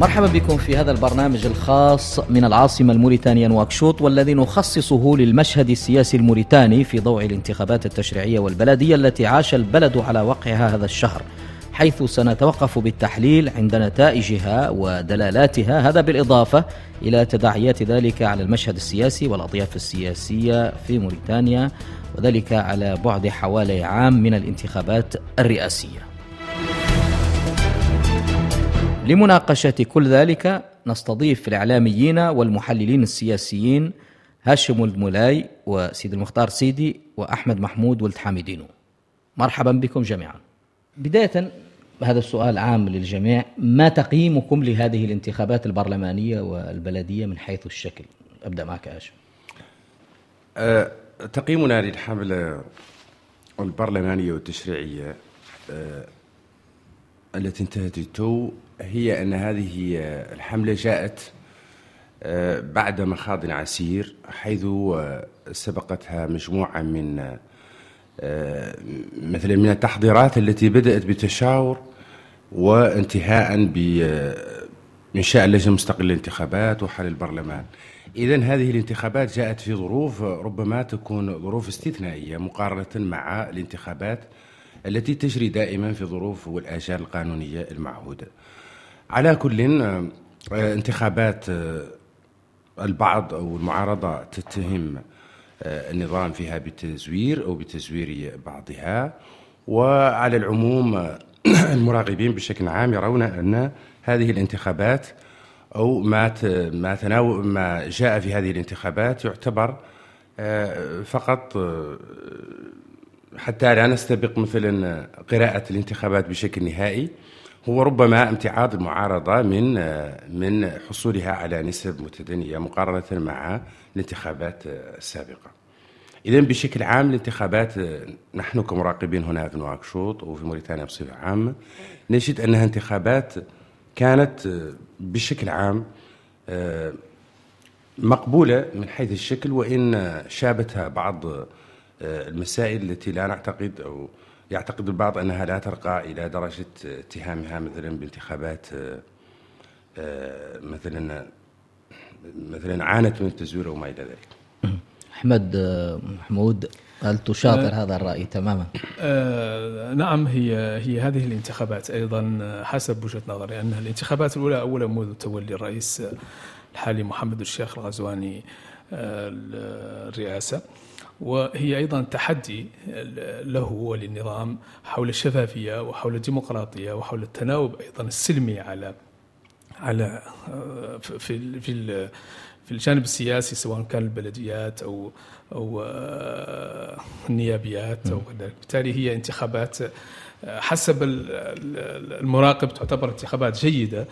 مرحبا بكم في هذا البرنامج الخاص من العاصمة الموريتانية نواكشوط والذي نخصصه للمشهد السياسي الموريتاني في ضوء الانتخابات التشريعية والبلدية التي عاش البلد على وقعها هذا الشهر حيث سنتوقف بالتحليل عند نتائجها ودلالاتها هذا بالإضافة إلى تداعيات ذلك على المشهد السياسي والأطياف السياسية في موريتانيا وذلك على بعد حوالي عام من الانتخابات الرئاسية. لمناقشة كل ذلك نستضيف الإعلاميين والمحللين السياسيين هاشم المولاي وسيد المختار سيدي وأحمد محمود ولد حامدينو. مرحبا بكم جميعا. بداية هذا السؤال عام للجميع. ما تقييمكم لهذه الانتخابات البرلمانية والبلدية من حيث الشكل؟ أبدأ معك هاشم. أه تقييمنا للحملة البرلمانية والتشريعية أه التي انتهت التو هي أن هذه الحملة جاءت آه، بعد مخاض عسير حيث آه، سبقتها مجموعة من آه، مثلا من التحضيرات التي بدأت بتشاور وانتهاء بإنشاء اللجنة المستقلة للانتخابات وحل البرلمان. إذا هذه الانتخابات جاءت في ظروف ربما تكون ظروف استثنائية مقارنة مع الانتخابات التي تجري دائما في ظروف والآجال القانونية المعهودة. على كل آه، انتخابات آه، البعض أو المعارضة تتهم آه، النظام فيها بالتزوير أو بتزوير بعضها. وعلى العموم المراقبين بشكل عام يرون أن هذه الانتخابات أو ما ما ما جاء في هذه الانتخابات يعتبر فقط حتى لا نستبق مثلا قراءة الانتخابات بشكل نهائي. هو ربما امتعاض المعارضة من من حصولها على نسب متدنية مقارنة مع الانتخابات السابقة. إذا بشكل عام الانتخابات نحن كمراقبين هنا في نواكشوط وفي موريتانيا بصفة عامة نجد أنها انتخابات كانت بشكل عام مقبولة من حيث الشكل وإن شابتها بعض المسائل التي لا نعتقد أو يعتقد البعض أنها لا ترقى إلى درجة اتهامها مثلا بانتخابات آه، مثلا مثلا عانت من التزوير وما إلى ذلك أحمد آه، محمود هل تشاطر هذا الرأي تماما؟ أه نعم هي هي هذه الانتخابات أيضا حسب وجهة نظري أنها الانتخابات الأولى أولى منذ تولي الرئيس الحالي محمد الشيخ الغزواني الرئاسة وهي أيضا تحدي له وللنظام حول الشفافية وحول الديمقراطية وحول التناوب أيضا السلمي على على في في في الجانب السياسي سواء كان البلديات أو أو النيابيات أو بالتالي هي انتخابات حسب المراقب تعتبر انتخابات جيدة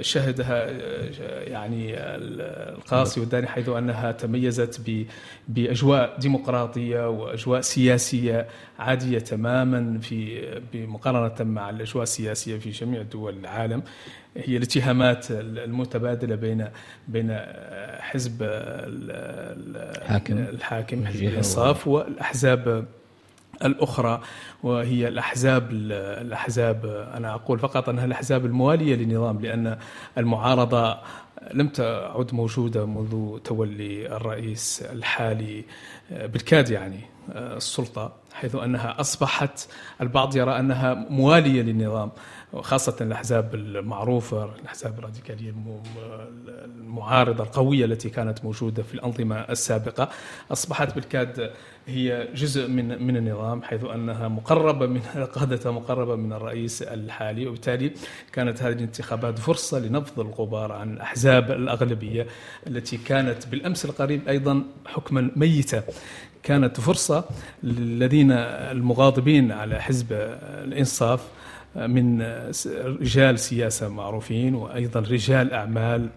شهدها يعني القاصي والداني حيث أنها تميزت بأجواء ديمقراطية وأجواء سياسية عادية تماما في بمقارنة مع الأجواء السياسية في جميع دول العالم. هي الاتهامات المتبادلة بين بين حزب الحاكم. الحاكم حزب الإنصاف والأحزاب الأخرى وهي الأحزاب الأحزاب أنا أقول فقط أنها الأحزاب الموالية للنظام لأن المعارضة لم تعد موجودة منذ تولي الرئيس الحالي بالكاد يعني السلطة حيث أنها أصبحت البعض يرى أنها موالية للنظام. وخاصة الأحزاب المعروفة الأحزاب الراديكالية المعارضة القوية التي كانت موجودة في الأنظمة السابقة. أصبحت بالكاد هي جزء من من النظام حيث أنها مقربة من قادتها مقربة من الرئيس الحالي. وبالتالي كانت هذه الانتخابات فرصة لنبض الغبار عن الأحزاب الأغلبية التي كانت بالأمس القريب أيضا حكما ميتة. كانت فرصة للذين المغاضبين على حزب الإنصاف من رجال سياسة معروفين وأيضا رجال أعمال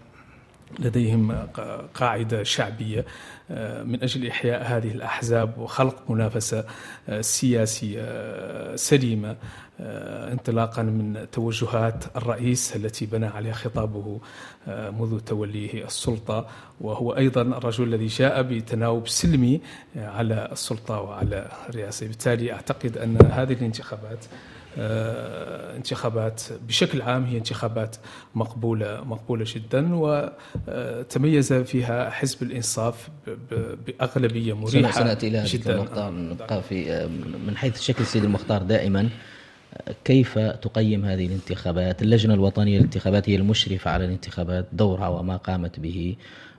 لديهم قاعدة شعبية آه، من أجل إحياء هذه الأحزاب وخلق منافسة آه، سياسية آه، سليمة انطلاقا من توجهات الرئيس التي بنى عليها خطابه منذ توليه السلطة. وهو أيضا الرجل الذي جاء بتناوب سلمي على السلطة وعلى الرئاسة. بالتالي أعتقد أن هذه الانتخابات انتخابات بشكل عام هي انتخابات مقبولة مقبولة جدا وتميز فيها حزب الإنصاف بأغلبية مريحة سنأتي إلى جدا. المختار نبقى في من حيث الشكل سيد المختار دائما كيف تقيم هذه الانتخابات؟ اللجنة الوطنية للانتخابات هي المشرفة على الانتخابات دورها وما قامت به.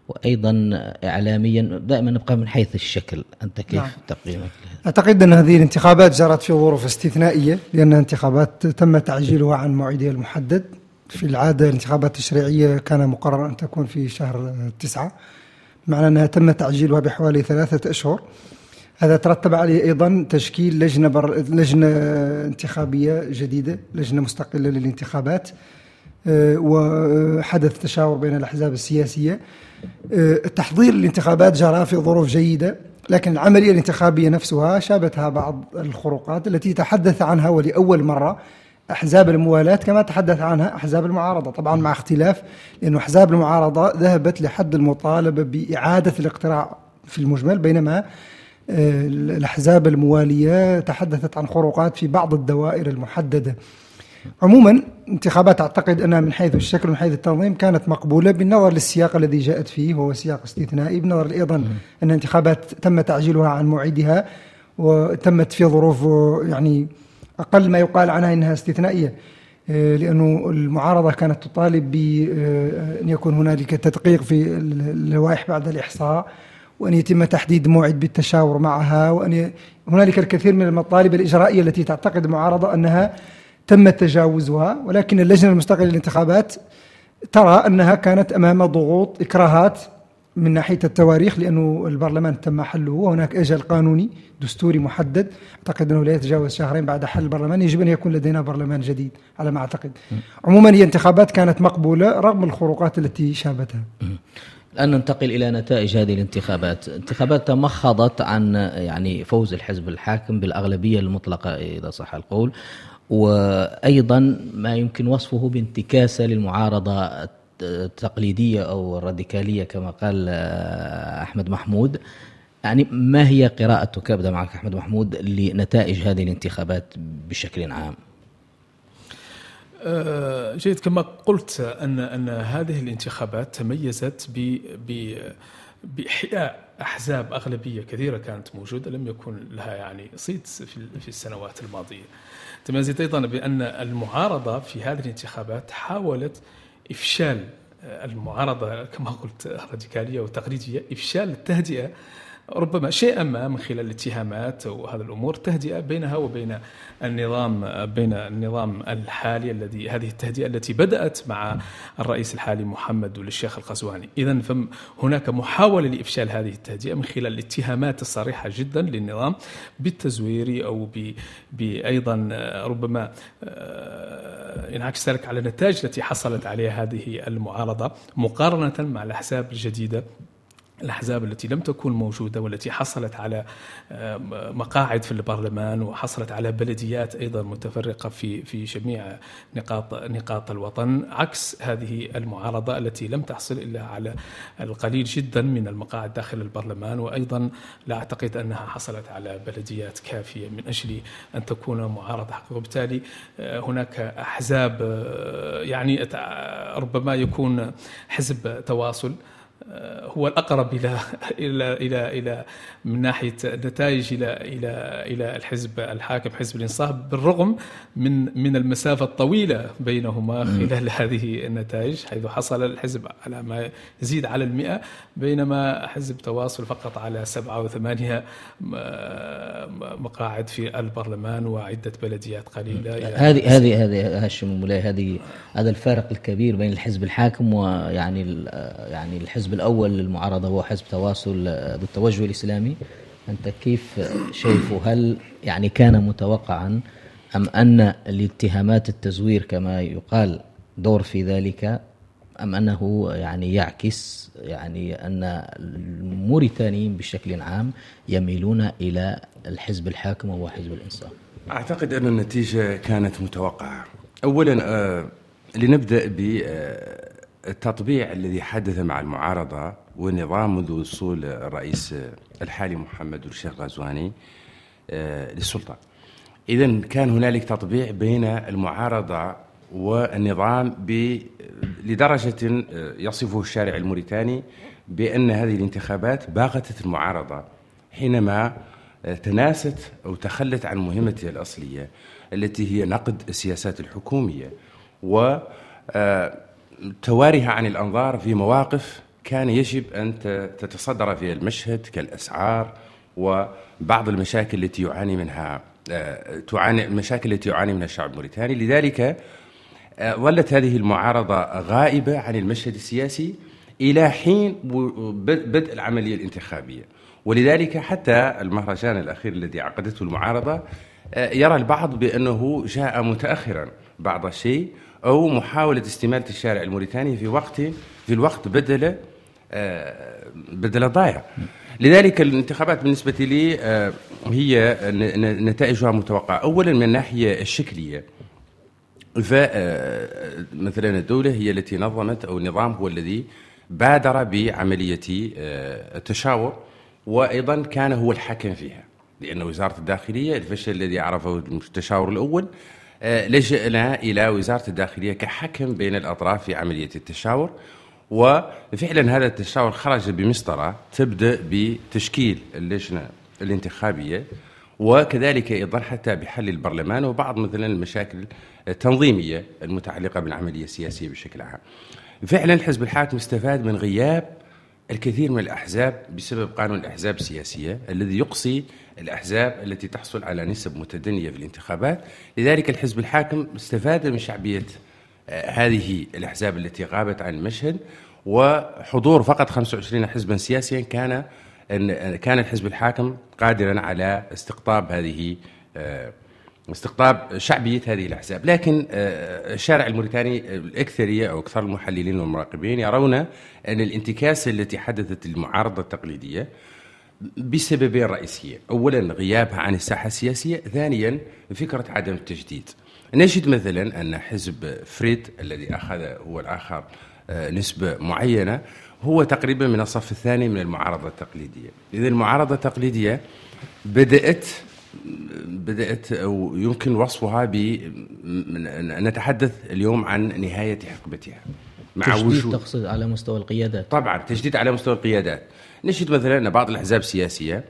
وأيضا اعلاميا دائما نبقى من حيث الشكل. أنت كيف نعم. تقييمك أعتقد أن هذه الانتخابات جرت في ظروف استثنائية لانها انتخابات تم تعجيلها عن موعدها المحدد. في العادة الانتخابات التشريعيه كان مقرر أن تكون في شهر تسعة. معنى أنها تم تعجيلها بحوالي ثلاثة أشهر. هذا ترتب عليه أيضا تشكيل لجنة بر... لجنة انتخابية جديدة لجنة مستقلة للانتخابات آه، وحدث تشاور بين الأحزاب السياسية. تحضير الانتخابات جرى في ظروف جيدة لكن العملية الانتخابية نفسها شابتها بعض الخروقات التي تحدث عنها ولأول مرة أحزاب الموالاة كما تحدث عنها أحزاب المعارضة. طبعا مع اختلاف لأنه أحزاب المعارضة ذهبت لحد المطالبة بإعادة الاقتراع في المجمل بينما آه، الأحزاب الموالية تحدثت عن خروقات في بعض الدوائر المحددة. عموما انتخابات أعتقد أنها من حيث الشكل ومن حيث التنظيم كانت مقبولة بالنظر للسياق الذي جاءت فيه وهو سياق استثنائي بالنظر أيضا أن الانتخابات تم تعجيلها عن موعدها وتمت في ظروف يعني أقل ما يقال عنها إنها استثنائية آه، لأنه المعارضة كانت تطالب بان آه، يكون هنالك تدقيق في اللوائح بعد الإحصاء وأن يتم تحديد موعد بالتشاور معها وأن هنالك الكثير من المطالب الإجرائية التي تعتقد المعارضة أنها تم تجاوزها ولكن اللجنة المستقلة للانتخابات ترى أنها كانت أمام ضغوط إكراهات من ناحية التواريخ لأنه البرلمان تم حله وهناك أجل قانوني دستوري محدد. أعتقد أنه لا يتجاوز شهرين بعد حل البرلمان يجب أن يكون لدينا برلمان جديد على ما أعتقد. عموما هي انتخابات كانت مقبولة رغم الخروقات التي شابتها. الآن ننتقل إلى نتائج هذه الانتخابات. انتخابات تمخضت عن يعني فوز الحزب الحاكم بالأغلبية المطلقة إذا صح القول. وأيضا ما يمكن وصفه بانتكاسة للمعارضة التقليدية أو الراديكالية كما قال آه، أحمد محمود يعني ما هي قراءتك ابدا معك أحمد محمود لنتائج هذه الانتخابات بشكل عام؟ آه، جيد كما قلت أن أن هذه الانتخابات تميزت ب باحياء أحزاب أغلبية كثيرة كانت موجودة لم يكن لها يعني صيت في السنوات الماضية. تميزت أيضا بأن المعارضة في هذه الانتخابات حاولت إفشال المعارضة كما قلت الراديكالية والتقليدية إفشال التهدئة ربما شيئا ما من خلال الاتهامات وهذه الأمور تهدئة بينها وبين النظام بين النظام الحالي الذي هذه التهدئة التي بدأت مع الرئيس الحالي محمد والشيخ القزواني، اذا فهناك محاولة لإفشال هذه التهدئة من خلال الاتهامات الصريحة جدا للنظام بالتزوير أو بايضا ربما آه، ينعكس ذلك على النتائج التي حصلت عليها هذه المعارضة مقارنة مع الأحزاب الجديدة الأحزاب التي لم تكن موجودة والتي حصلت على آه، مقاعد في البرلمان وحصلت على بلديات أيضا متفرقة في في جميع نقاط نقاط الوطن عكس هذه المعارضة التي لم تحصل إلا على القليل جدا من المقاعد داخل البرلمان وأيضا لا أعتقد أنها حصلت على بلديات كافية من أجل أن تكون معارضة حقيقية وبالتالي آه، هناك أحزاب آه، يعني ربما يكون حزب تواصل هو الأقرب إلى إلى إلى إلى من ناحية النتائج إلى إلى إلى الحزب الحاكم حزب الإنصاف بالرغم من من المسافة الطويلة بينهما خلال هذه النتائج حيث حصل الحزب على ما يزيد على المئة بينما حزب تواصل فقط على سبعة وثمانية مقاعد في البرلمان وعدة بلديات قليلة. هذه هذه هذه هاشم مولاي هذه هذا الفارق الكبير بين الحزب الحاكم ويعني يعني الحزب الأول للمعارضة هو حزب تواصل ذو التوجه الإسلامي. أنت كيف شايفه؟ هل يعني كان متوقعا أم أن الاتهامات التزوير كما يقال دور في ذلك أم أنه يعني يعكس يعني أن الموريتانيين بشكل عام يميلون إلى الحزب الحاكم وهو حزب الإنصاف؟ أعتقد أن النتيجة كانت متوقعة. أولا آه لنبدأ ب آه التطبيع الذي حدث مع المعارضة والنظام منذ وصول الرئيس الحالي محمد الشيخ غزواني آه، للسلطة. إذا كان هنالك تطبيع بين المعارضة والنظام لدرجة يصفه الشارع الموريتاني بأن هذه الانتخابات باغتت المعارضة حينما تناست أو تخلت عن مهمتها الأصلية التي هي نقد السياسات الحكومية وتواريها عن الأنظار في مواقف كان يجب أن تتصدر فيها المشهد كالأسعار وبعض المشاكل التي يعاني منها تعاني المشاكل التي يعاني منها الشعب الموريتاني. لذلك ظلت هذه المعارضة غائبة عن المشهد السياسي إلى حين بدء العملية الانتخابية. ولذلك حتى المهرجان الأخير الذي عقدته المعارضة يرى البعض بأنه جاء متأخرا بعض الشيء أو محاولة استمالة الشارع الموريتاني في وقت في الوقت بدل بدل ضايع لذلك الانتخابات بالنسبة لي هي نتائجها متوقعة. أولا من الناحية الشكلية فمثلا الدولة هي التي نظمت أو النظام هو الذي بادر بعملية التشاور وأيضا كان هو الحاكم فيها. لأن وزارة الداخلية الفشل الذي عرفه التشاور الأول لجأنا إلى وزارة الداخلية كحكم بين الأطراف في عملية التشاور وفعلا هذا التشاور خرج بمسطرة تبدأ بتشكيل اللجنة الانتخابية وكذلك أيضا حتى بحل البرلمان وبعض مثلا المشاكل التنظيمية المتعلقة بالعملية السياسية بشكل عام. فعلا الحزب الحاكم استفاد من غياب الكثير من الأحزاب بسبب قانون الأحزاب السياسية الذي يقصي الأحزاب التي تحصل على نسب متدنية في الانتخابات. لذلك الحزب الحاكم استفاد من شعبية هذه الأحزاب التي غابت عن المشهد وحضور فقط 25 حزبا سياسيا كان أن كان الحزب الحاكم قادرا على استقطاب هذه استقطاب شعبية هذه الأحزاب. لكن الشارع الموريتاني الأكثرية أو أكثر المحللين والمراقبين يرون أن الانتكاسة التي حدثت المعارضة التقليدية بسببين رئيسيين أولا غيابها عن الساحة السياسية. ثانيا فكرة عدم التجديد. نجد مثلا أن حزب فريد الذي أخذ هو الآخر نسبة معينة هو تقريبا من الصف الثاني من المعارضة التقليدية. إذا المعارضة التقليدية بدأت بدأت أو يمكن وصفها ب نتحدث اليوم عن نهاية حقبتها مع تجديد تقصد على مستوى القيادات. طبعا تجديد على مستوى القيادات. نجد مثلا أن بعض الأحزاب السياسية.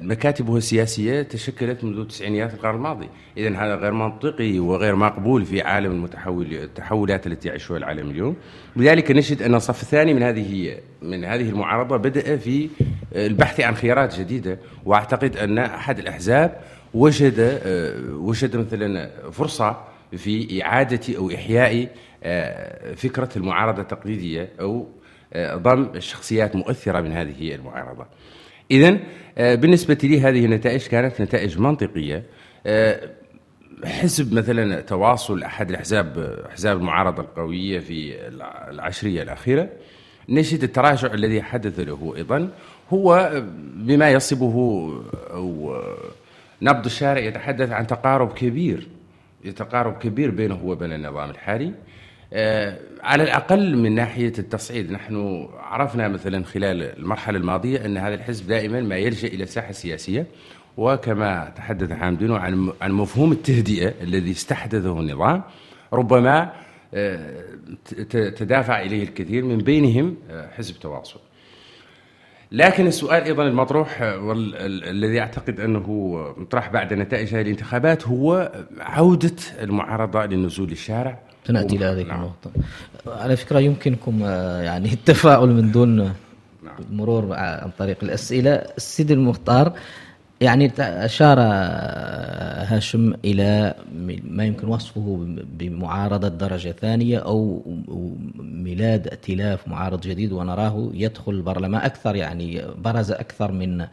مكاتبه السياسية تشكلت منذ تسعينيات القرن الماضي. إذا هذا غير منطقي وغير مقبول في عالم المتحول التحولات التي يعيشها العالم اليوم. لذلك نجد أن الصف الثاني من هذه من هذه المعارضة بدأ في البحث عن خيارات جديدة. وأعتقد أن أحد الأحزاب وجد وجد مثلا فرصة في إعادة أو إحياء فكرة المعارضة التقليدية أو ضم الشخصيات مؤثرة من هذه المعارضة. إذا بالنسبة لي هذه النتائج كانت نتائج منطقية. حزب مثلا تواصل أحد الأحزاب أحزاب المعارضة القوية في العشرية الأخيرة نجد التراجع الذي حدث له أيضا. هو بما يصبه أو نبض الشارع يتحدث عن تقارب كبير تقارب كبير بينه وبين النظام الحالي. على الأقل من ناحية التصعيد. نحن عرفنا مثلا خلال المرحلة الماضية أن هذا الحزب دائما ما يلجأ إلى الساحة السياسية وكما تحدث حامدين عن عن مفهوم التهدئة الذي استحدثه النظام ربما تدافع إليه الكثير من بينهم حزب تواصل. لكن السؤال أيضا المطروح والذي أعتقد أنه مطرح بعد نتائج هذه الانتخابات هو عودة المعارضة للنزول للشارع سناتي إلى هذه النقطة. على فكرة يمكنكم يعني التفاعل من دون مرور عن طريق الأسئلة. السيد المختار يعني أشار هاشم إلى ما يمكن وصفه بمعارضة درجة ثانية أو ميلاد ائتلاف معارض جديد ونراه يدخل البرلمان أكثر يعني برز أكثر من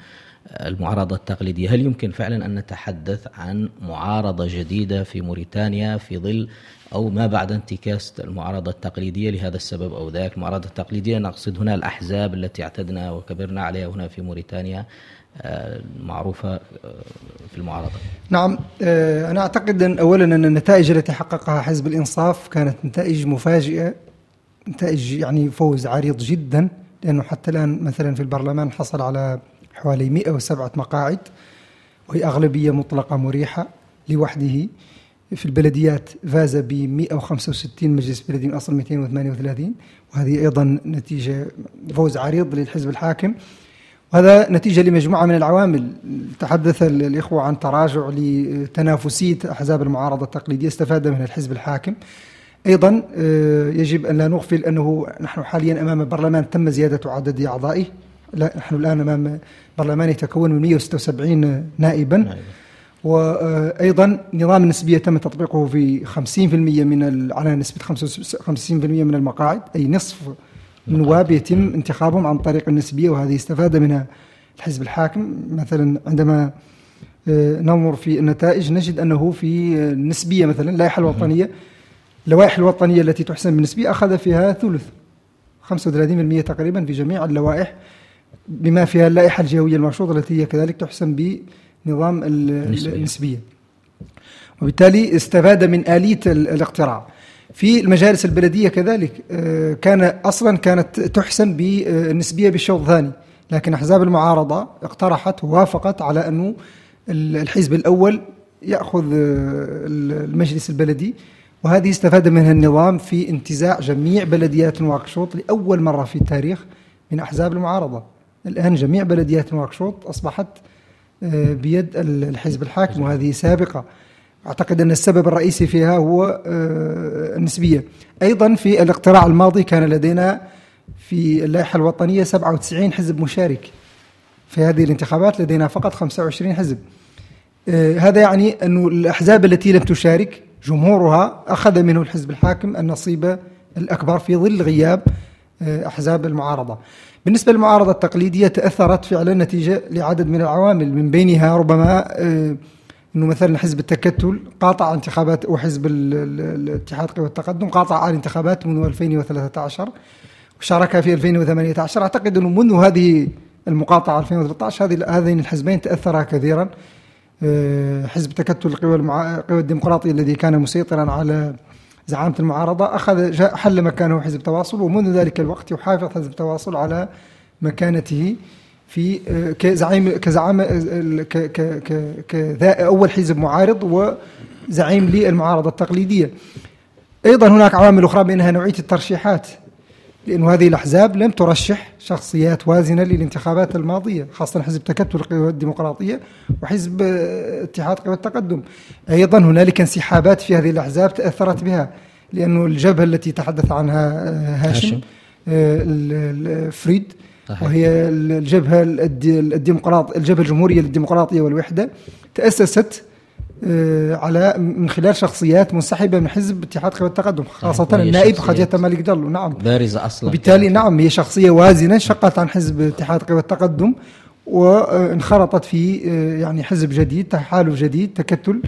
المعارضة التقليدية. هل يمكن فعلا أن نتحدث عن معارضة جديدة في موريتانيا في ظل أو ما بعد انتكاس المعارضة التقليدية لهذا السبب أو ذاك. المعارضة التقليدية نقصد هنا الأحزاب التي اعتدنا وكبرنا عليها هنا في موريتانيا معروفة في المعارضة. نعم أنا أعتقد أن أولا أن النتائج التي حققها حزب الإنصاف كانت نتائج مفاجئة نتائج يعني فوز عريض جدا لأنه حتى الآن مثلا في البرلمان حصل على حوالي 107 مقاعد وهي أغلبية مطلقة مريحة لوحده. في البلديات فاز ب 165 مجلس بلدي من اصل 238 وهذه أيضا نتيجة فوز عريض للحزب الحاكم. وهذا نتيجة لمجموعة من العوامل. تحدث الإخوة عن تراجع لتنافسية أحزاب المعارضة التقليدية استفاد منها الحزب الحاكم. أيضا آه، يجب أن لا نغفل أنه نحن حاليا أمام برلمان تم زيادة عدد أعضائه. لا نحن الآن أمام برلمان يتكون من 176 نائبا. وأيضا نظام النسبية تم تطبيقه في 50% من على نسبة 50% من المقاعد أي نصف النواب يتم انتخابهم عن طريق النسبية وهذه استفاد منها الحزب الحاكم. مثلا عندما آه، ننظر في النتائج نجد أنه في النسبية مثلا اللائحة الوطنية اللوائح الوطنية التي تحسن بالنسبية أخذ فيها ثلث 35% تقريبا في جميع اللوائح بما فيها اللائحة الجهوية المرشوطة التي هي كذلك تحسن بنظام النسبية. وبالتالي استفاد من آلية الاقتراع. في المجالس البلدية كذلك آه، كان أصلا كانت تحسن بالنسبية بالشوط الثاني. لكن أحزاب المعارضة اقترحت ووافقت على أنه الحزب الأول يأخذ آه، المجلس البلدي. وهذه استفاد منها النظام في انتزاع جميع بلديات نواكشوط لأول مرة في التاريخ من أحزاب المعارضة. الآن جميع بلديات نواكشوط أصبحت بيد الحزب الحاكم وهذه سابقة. أعتقد أن السبب الرئيسي فيها هو آه، النسبية. أيضا في الاقتراع الماضي كان لدينا في اللائحة الوطنية 97 حزب مشارك. في هذه الانتخابات لدينا فقط 25 حزب. آه، هذا يعني أن الأحزاب التي لم تشارك جمهورها أخذ منه الحزب الحاكم النصيب الأكبر في ظل غياب آه، أحزاب المعارضة. بالنسبة للمعارضة التقليدية تأثرت فعلا نتيجة لعدد من العوامل من بينها ربما إنه مثلا حزب التكتل قاطع انتخابات وحزب الاتحاد قوى التقدم قاطع الانتخابات منذ 2013 وشارك في 2018 أعتقد إنه منذ هذه المقاطعة 2013 هذه هذين الحزبين تأثرا كثيرا. آه، حزب تكتل القوى المع... القوى الديمقراطيه الذي كان مسيطرا على زعامه المعارضة أخذ حل مكانه حزب تواصل ومنذ ذلك الوقت يحافظ حزب تواصل على مكانته في آه، كزعيم كزعامة كأول حزب معارض وزعيم للمعارضة التقليدية. أيضا هناك عوامل أخرى منها نوعية الترشيحات. لأن هذه الأحزاب لم ترشح شخصيات وازنة للانتخابات الماضية خاصة حزب تكتل القوى الديمقراطية وحزب آه، اتحاد قوى التقدم أيضا هنالك انسحابات في هذه الأحزاب تأثرت بها لأن الجبهة التي تحدث عنها آه، هاشم, هاشم. فريد صحيح. وهي الجبهة الديمقراط الجبهة الجمهورية للديمقراطية والوحدة تأسست آه، على من خلال شخصيات منسحبة من حزب اتحاد قوى التقدم خاصة النائب خديجة مالك جلو نعم. بارزة أصلا وبالتالي نعم هي شخصية وازنة شقت عن حزب اتحاد قوى التقدم وانخرطت في آه، يعني حزب جديد تحالف جديد تكتل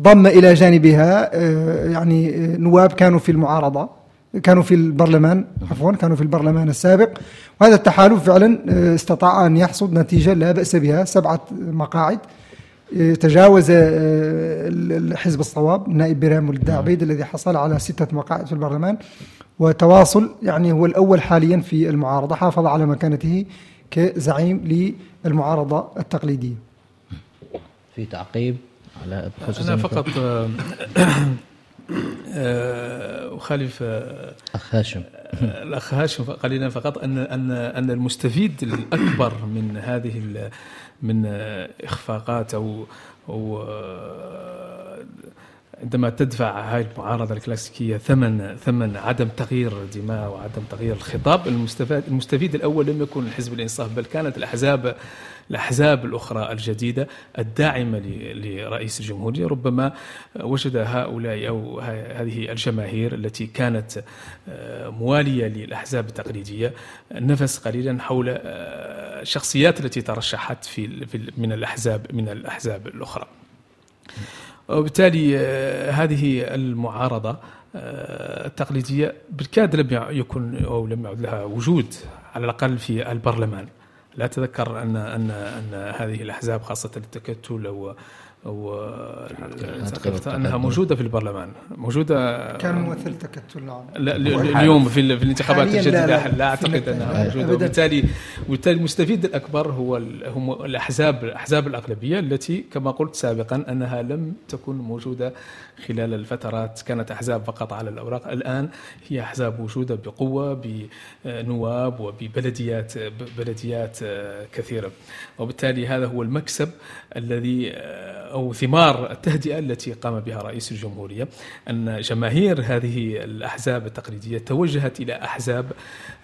ضم إلى جانبها آه، يعني نواب كانوا في المعارضة كانوا في البرلمان عفوا كانوا في البرلمان السابق. وهذا التحالف فعلا آه، استطاع أن يحصد نتيجة لا بأس بها سبعة مقاعد. آه، تجاوز آه، حزب الصواب نائب برام ولد عبيد الذي حصل على ستة مقاعد في البرلمان. وتواصل يعني هو الأول حاليا في المعارضة حافظ على مكانته كزعيم للمعارضة التقليدية. في تعقيب على أنا فقط أخالف أخ هاشم. الأخ هاشم قليلا فقط أن أن أن المستفيد الأكبر من هذه من إخفاقات أو أو عندما تدفع هاي المعارضة الكلاسيكية ثمن ثمن عدم تغيير الدماء وعدم تغيير الخطاب المستفيد المستفيد الأول لم يكن حزب الإنصاف بل كانت الأحزاب الأحزاب الأخرى الجديدة الداعمة لرئيس الجمهورية ربما وجد هؤلاء أو هذه الجماهير التي كانت آه، موالية للأحزاب التقليدية نفس قليلا حول الشخصيات آه، التي ترشحت في من الأحزاب من الأحزاب الأخرى. وبالتالي آه، هذه المعارضة التقليدية بالكاد لم يكن أو لم يعد لها وجود على الأقل في البرلمان. لا أتذكر أن أن أن هذه الأحزاب خاصة التكتل وذكرت أنها موجودة في البرلمان موجودة كان ممثل تكتل. لا اليوم في, في الانتخابات حالياً الجديدة لا- لا, لا. لا أعتقد في أنها النت- موجودة. أبداً. وبالتالي وبالتالي المستفيد الأكبر هو هم الأحزاب احزاب الأغلبية التي كما قلت سابقا أنها لم تكن موجودة خلال الفترات. كانت أحزاب فقط على الأوراق. الآن هي أحزاب موجودة بقوة بنواب وببلديات بلديات كثيرة. وبالتالي هذا هو المكسب الذي أو ثمار التهدئة التي قام بها رئيس الجمهورية أن جماهير هذه الأحزاب التقليدية توجهت إلى أحزاب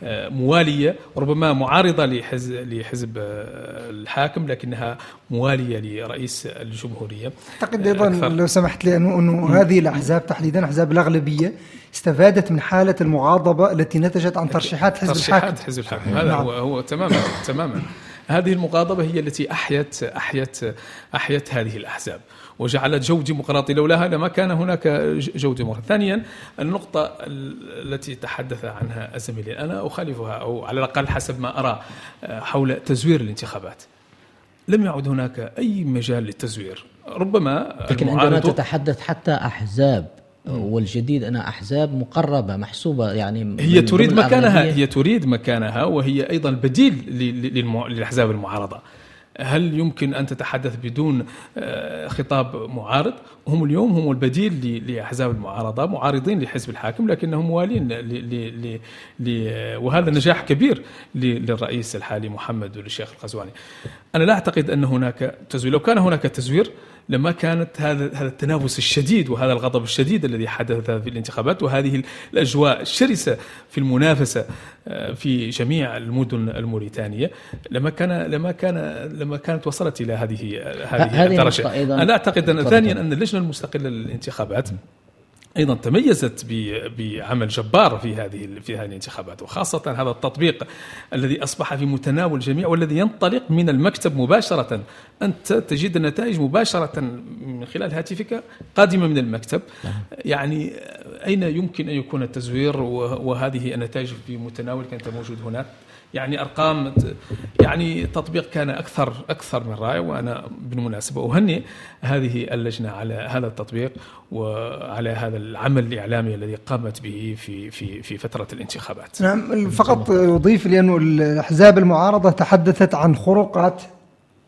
آه، موالية ربما معارضة لحزب لحزب آه، الحاكم لكنها موالية لرئيس الجمهورية. أعتقد أيضا أكثر. لو سمحت لي انه انه هذه الأحزاب تحديدا أحزاب الأغلبية استفادت من حالة المغاضبه التي نتجت عن ترشيحات حزب ترشيحات الحاكم. حزب الحاكم. هذا نعم. هو هو تماما تماما. هذه المغاضبة هي التي احيت احيت أحيت هذه الأحزاب. وجعلت جو ديمقراطي لولاها لما كان هناك جو ديمقراطي ثانيا النقطة ال- التي تحدث عنها زميلي أنا أخالفها أو على الأقل حسب ما أرى آه، حول تزوير الانتخابات. لم يعد هناك أي مجال للتزوير. ربما لكن عندما تتحدث حتى أحزاب والجديد انها أحزاب مقربة محسوبة يعني هي تريد مكانها. هي تريد مكانها وهي أيضا بديل ل- للمع- للأحزاب المعارضة هل يمكن أن تتحدث بدون آه، خطاب معارض؟ هم اليوم هم البديل ل- لأحزاب المعارضة معارضين لحزب الحاكم لكنهم موالين ل ل ل ل وهذا نجاح كبير ل- للرئيس الحالي محمد وللشيخ القزواني. أنا لا أعتقد أن هناك تزوير، لو كان هناك تزوير لما كانت هذا هذا التنافس الشديد وهذا الغضب الشديد الذي حدث في الانتخابات وهذه الأجواء الشرسة في المنافسة آه، في جميع المدن الموريتانية لما كان لما كان لما كانت وصلت إلى هذه هذه الدرجة. أنا أعتقد تفضل. ثانيا أن اللجنة المستقلة للانتخابات أيضا تميزت بعمل جبار في هذه في هذه الانتخابات وخاصة هذا التطبيق الذي أصبح في متناول الجميع والذي ينطلق من المكتب مباشرة. أنت تجد النتائج مباشرة من خلال هاتفك قادمة من المكتب. يعني أين يمكن أن يكون التزوير؟ وهذه النتائج في متناولك انت موجود هناك. يعني أرقام يعني تطبيق كان أكثر أكثر من رائع وأنا بالمناسبة اهنئ هذه اللجنة على هذا التطبيق وعلى هذا العمل الإعلامي الذي قامت به في في في فترة الانتخابات. نعم فقط أضيف لأنه الأحزاب المعارضة تحدثت عن خروقات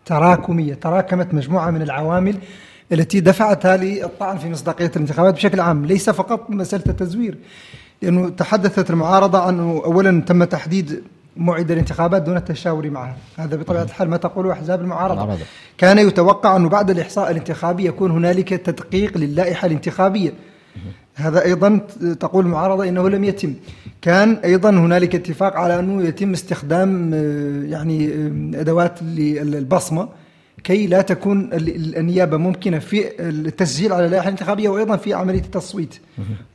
تراكمية تراكمت مجموعة من العوامل التي دفعتها للطعن في مصداقية الانتخابات بشكل عام ليس فقط مسألة التزوير لأنه تحدثت المعارضة عن اولا تم تحديد موعد الانتخابات دون التشاور معها. هذا بطبيعة الحال ما تقوله أحزاب المعارضة. المعارضة. كان يتوقع انه بعد الإحصاء الانتخابي يكون هنالك تدقيق للائحة الانتخابية. هذا أيضا تقول المعارضة إنه لم يتم. كان أيضا هنالك اتفاق على أنه يتم استخدام يعني أدوات للبصمة كي لا تكون ال- النيابة ممكنة في التسجيل على اللائحة الانتخابية وأيضا في عملية التصويت.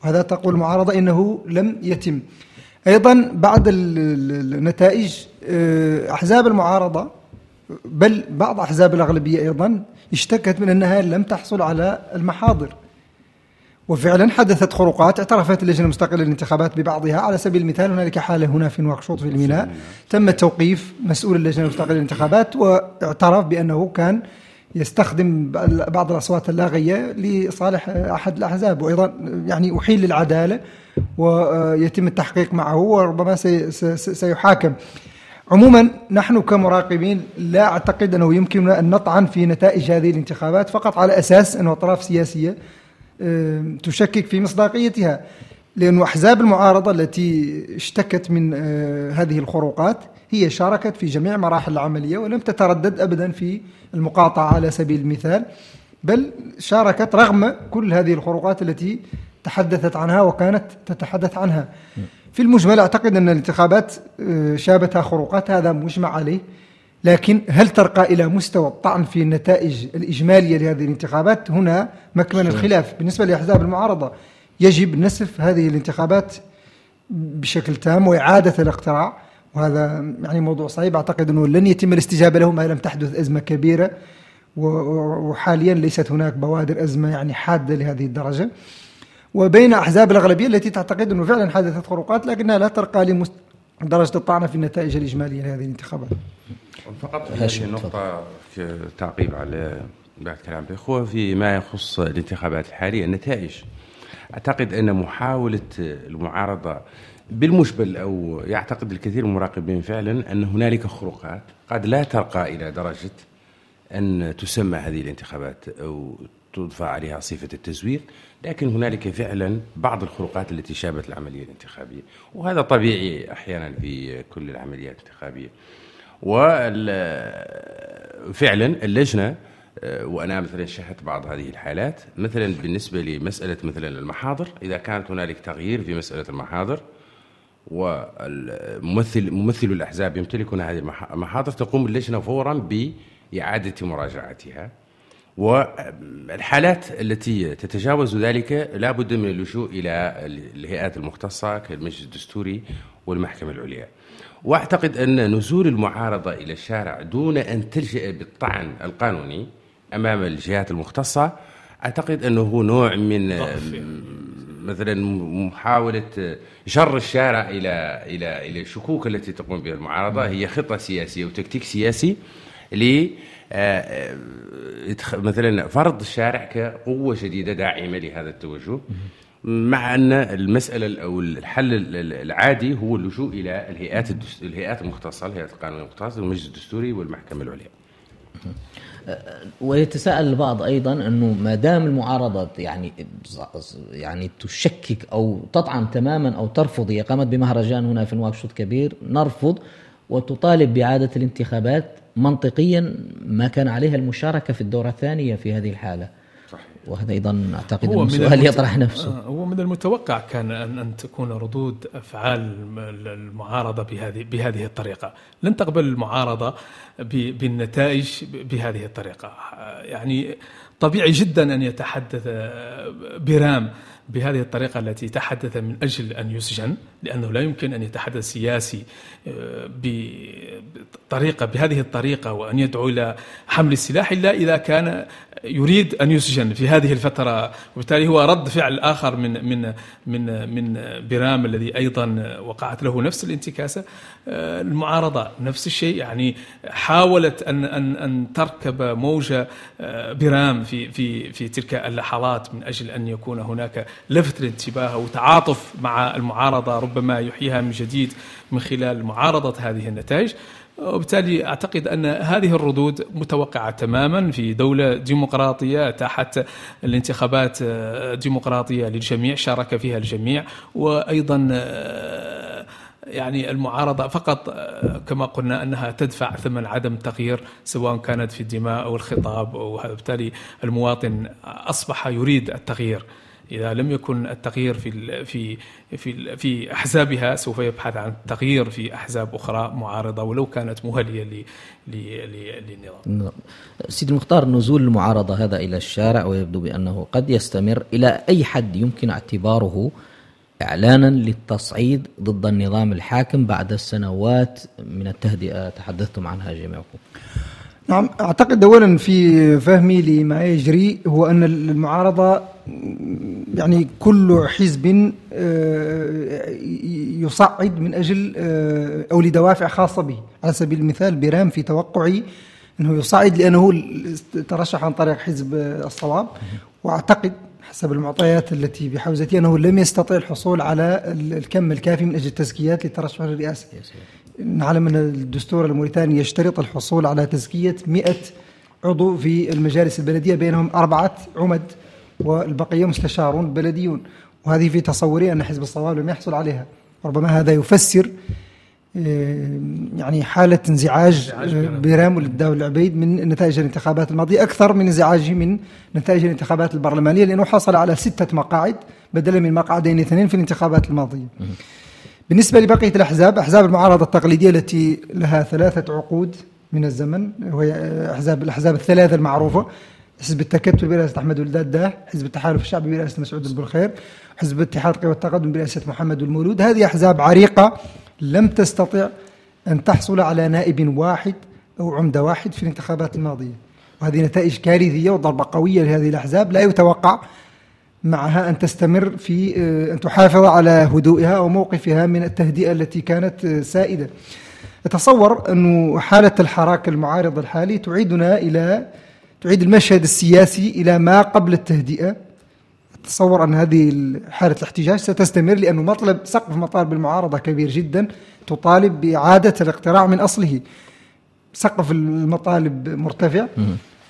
وهذا تقول المعارضة إنه لم يتم. ال- ال- النتائج آه، أحزاب المعارضة بل بعض أحزاب الأغلبية أيضا اشتكت من أنها لم تحصل على المحاضر. وفعلا حدثت خروقات اعترفت اللجنة المستقلة للانتخابات ببعضها. على سبيل المثال هنالك حالة هنا في نواكشوط في الميناء. تم توقيف مسؤول اللجنة المستقلة للانتخابات واعترف بأنه كان يستخدم بعض الأصوات اللاغية لصالح أحد الأحزاب وأيضا يعني أحيل للعداله ويتم التحقيق معه وربما سي- سي- سيحاكم. عموما نحن كمراقبين لا أعتقد أنه يمكننا أن نطعن في نتائج هذه الانتخابات فقط على أساس انه أطراف سياسية آم، تشكك في مصداقيتها لأن أحزاب المعارضة التي اشتكت من آه، هذه الخروقات هي شاركت في جميع مراحل العملية ولم تتردد أبدا في المقاطعة على سبيل المثال بل شاركت رغم كل هذه الخروقات التي تحدثت عنها وكانت تتحدث عنها. في المجمل أعتقد أن الانتخابات آه، شابتها خروقات هذا مجمع عليه. لكن هل ترقى إلى مستوى الطعن في النتائج الإجمالية لهذه الانتخابات؟ هنا مكمن الخلاف. بالنسبة لأحزاب المعارضة يجب نسف هذه الانتخابات بشكل تام وإعادة الاقتراع. وهذا يعني موضوع صعيب. أعتقد أنه لن يتم الاستجابة له ما لم تحدث أزمة كبيرة وحاليا ليست هناك بوادر أزمة يعني حادة لهذه الدرجة. وبين أحزاب الأغلبية التي تعتقد أنه فعلا حدثت خروقات لكنها لا ترقى لدرجة الطعن في النتائج الإجمالية لهذه الانتخابات. فقط في تعقيب على بعد كلام هو فيما يخص الانتخابات الحالية النتائج. أعتقد أن محاولة المعارضة بالمشبل أو يعتقد الكثير من المراقبين فعلا أن هنالك خروقات قد لا ترقى إلى درجة أن تسمى هذه الانتخابات أو تضفى عليها صفة التزوير لكن هنالك فعلا بعض الخروقات التي شابت العملية الانتخابية وهذا طبيعي أحيانا في كل العمليات الانتخابية. وفعلا اللجنة وأنا مثلا شاهدت بعض هذه الحالات مثلا بالنسبة لمسألة مثلا المحاضر إذا كانت هنالك تغيير في مسألة المحاضر والممثل ممثل الأحزاب يمتلكون هذه المحاضر تقوم اللجنة فورا بإعادة مراجعتها. والحالات التي تتجاوز ذلك لا بد من اللجوء إلى الهيئات المختصة كالمجلس الدستوري والمحكمة العليا. وأعتقد أن نزول المعارضة إلى الشارع دون أن تلجأ بالطعن القانوني أمام الجهات المختصة أعتقد أنه نوع من مثلا محاولة جر الشارع إلى إلى إلى الشكوك التي تقوم بها المعارضة. هي خطة سياسية وتكتيك سياسي ل آه، آه، مثلا فرض الشارع كقوة جديده داعمة لهذا التوجه. مع أن المسألة أو الحل العادي هو اللجوء إلى الهيئات الهيئات المختصة الهيئات القانونية المختصة المجلس الدستوري والمحكمة العليا. ويتساءل البعض أيضا أنه ما دام المعارضة يعني يعني تشكك أو تطعن تماما أو ترفض هي قامت بمهرجان هنا في نواكشوط كبير نرفض وتطالب بإعادة الانتخابات منطقيا ما كان عليها المشاركة في الدورة الثانية في هذه الحالة. وهذا أيضا أعتقد انه سؤال يطرح نفسه. آه، هو من المتوقع كان ان أن تكون ردود أفعال المعارضة بهذه بهذه الطريقة، لن تقبل المعارضة بالنتائج بهذه الطريقة، يعني طبيعي جدا أن يتحدث برام بهذه الطريقة التي تحدث من أجل أن يسجن. لأنه لا يمكن أن يتحدث سياسي آه، بطريقة بهذه الطريقة وأن يدعو إلى حمل السلاح إلا إذا كان يريد أن يسجن في هذه الفترة. وبالتالي هو رد فعل آخر من من من من برام الذي أيضا وقعت له نفس الانتكاسة آه، المعارضة. نفس الشيء يعني حاولت أن أن أن تركب موجة آه، برام في في في تلك اللحظات من أجل أن يكون هناك لفت الانتباه وتعاطف مع المعارضة. ربما يحييها من جديد من خلال معارضة هذه النتائج. وبالتالي أعتقد أن هذه الردود متوقعة تماما في دولة ديمقراطية تحت الانتخابات ديمقراطية للجميع شارك فيها الجميع. وأيضا يعني المعارضة فقط كما قلنا أنها تدفع ثمن عدم التغيير سواء كانت في الدماء أو الخطاب وبالتالي المواطن أصبح يريد التغيير. إذا لم يكن التغيير في في في في أحزابها سوف يبحث عن التغيير في أحزاب أخرى معارضة ولو كانت مهلية للنظام. نعم. سيدي المختار نزول المعارضة هذا إلى الشارع ويبدو بأنه قد يستمر إلى أي حد يمكن اعتباره إعلانا للتصعيد ضد النظام الحاكم بعد سنوات من التهدئة تحدثتم عنها جميعكم. نعم أعتقد اولا في فهمي لما يجري هو أن المعارضة يعني كل حزب آه، يصعد من أجل آه، أو لدوافع خاصة به. على سبيل المثال برام في توقعي أنه يصعد لأنه ترشح عن طريق حزب الصواب. وأعتقد حسب المعطيات التي بحوزتي أنه لم يستطع الحصول على الكم الكافي من أجل التزكيات للترشح للرئاسة. نعلم أن الدستور الموريتاني يشترط الحصول على تزكية 100 عضو في المجالس البلدية بينهم أربعة عمد والبقية مستشارون بلديون. وهذه في تصوري أن حزب الصواب لم يحصل عليها. ربما هذا يفسر آه، يعني حالة انزعاج برام للدولة العبيد من نتائج الانتخابات الماضية أكثر من انزعاجه من نتائج الانتخابات البرلمانية لأنه حصل على ستة مقاعد بدلا من مقعدين اثنين في الانتخابات الماضية. بالنسبة لبقية الأحزاب أحزاب المعارضة التقليدية التي لها ثلاثة عقود من الزمن وهي أحزاب الأحزاب الثلاثة المعروفة حزب التكتل برئاسة أحمد ولداد داه حزب التحالف الشعبي برئاسة مسعود البرخير حزب اتحاد قوى التقدم برئاسة محمد المولود. هذه أحزاب عريقة لم تستطع أن تحصل على نائب واحد أو عمدة واحد في الانتخابات الماضية. وهذه نتائج كارثية وضربة قوية لهذه الأحزاب لا يتوقع معها أن تستمر في آه، أن تحافظ على هدوئها وموقفها من التهدئة التي كانت آه، سائدة. أتصور أن حالة الحراك المعارض الحالي تعيدنا إلى تعيد المشهد السياسي إلى ما قبل التهدئة. أتصور أن هذه حالة الاحتجاج ستستمر لأنه مطلب سقف مطالب المعارضة كبير جدا تطالب بإعادة الاقتراع من أصله. سقف المطالب مرتفع.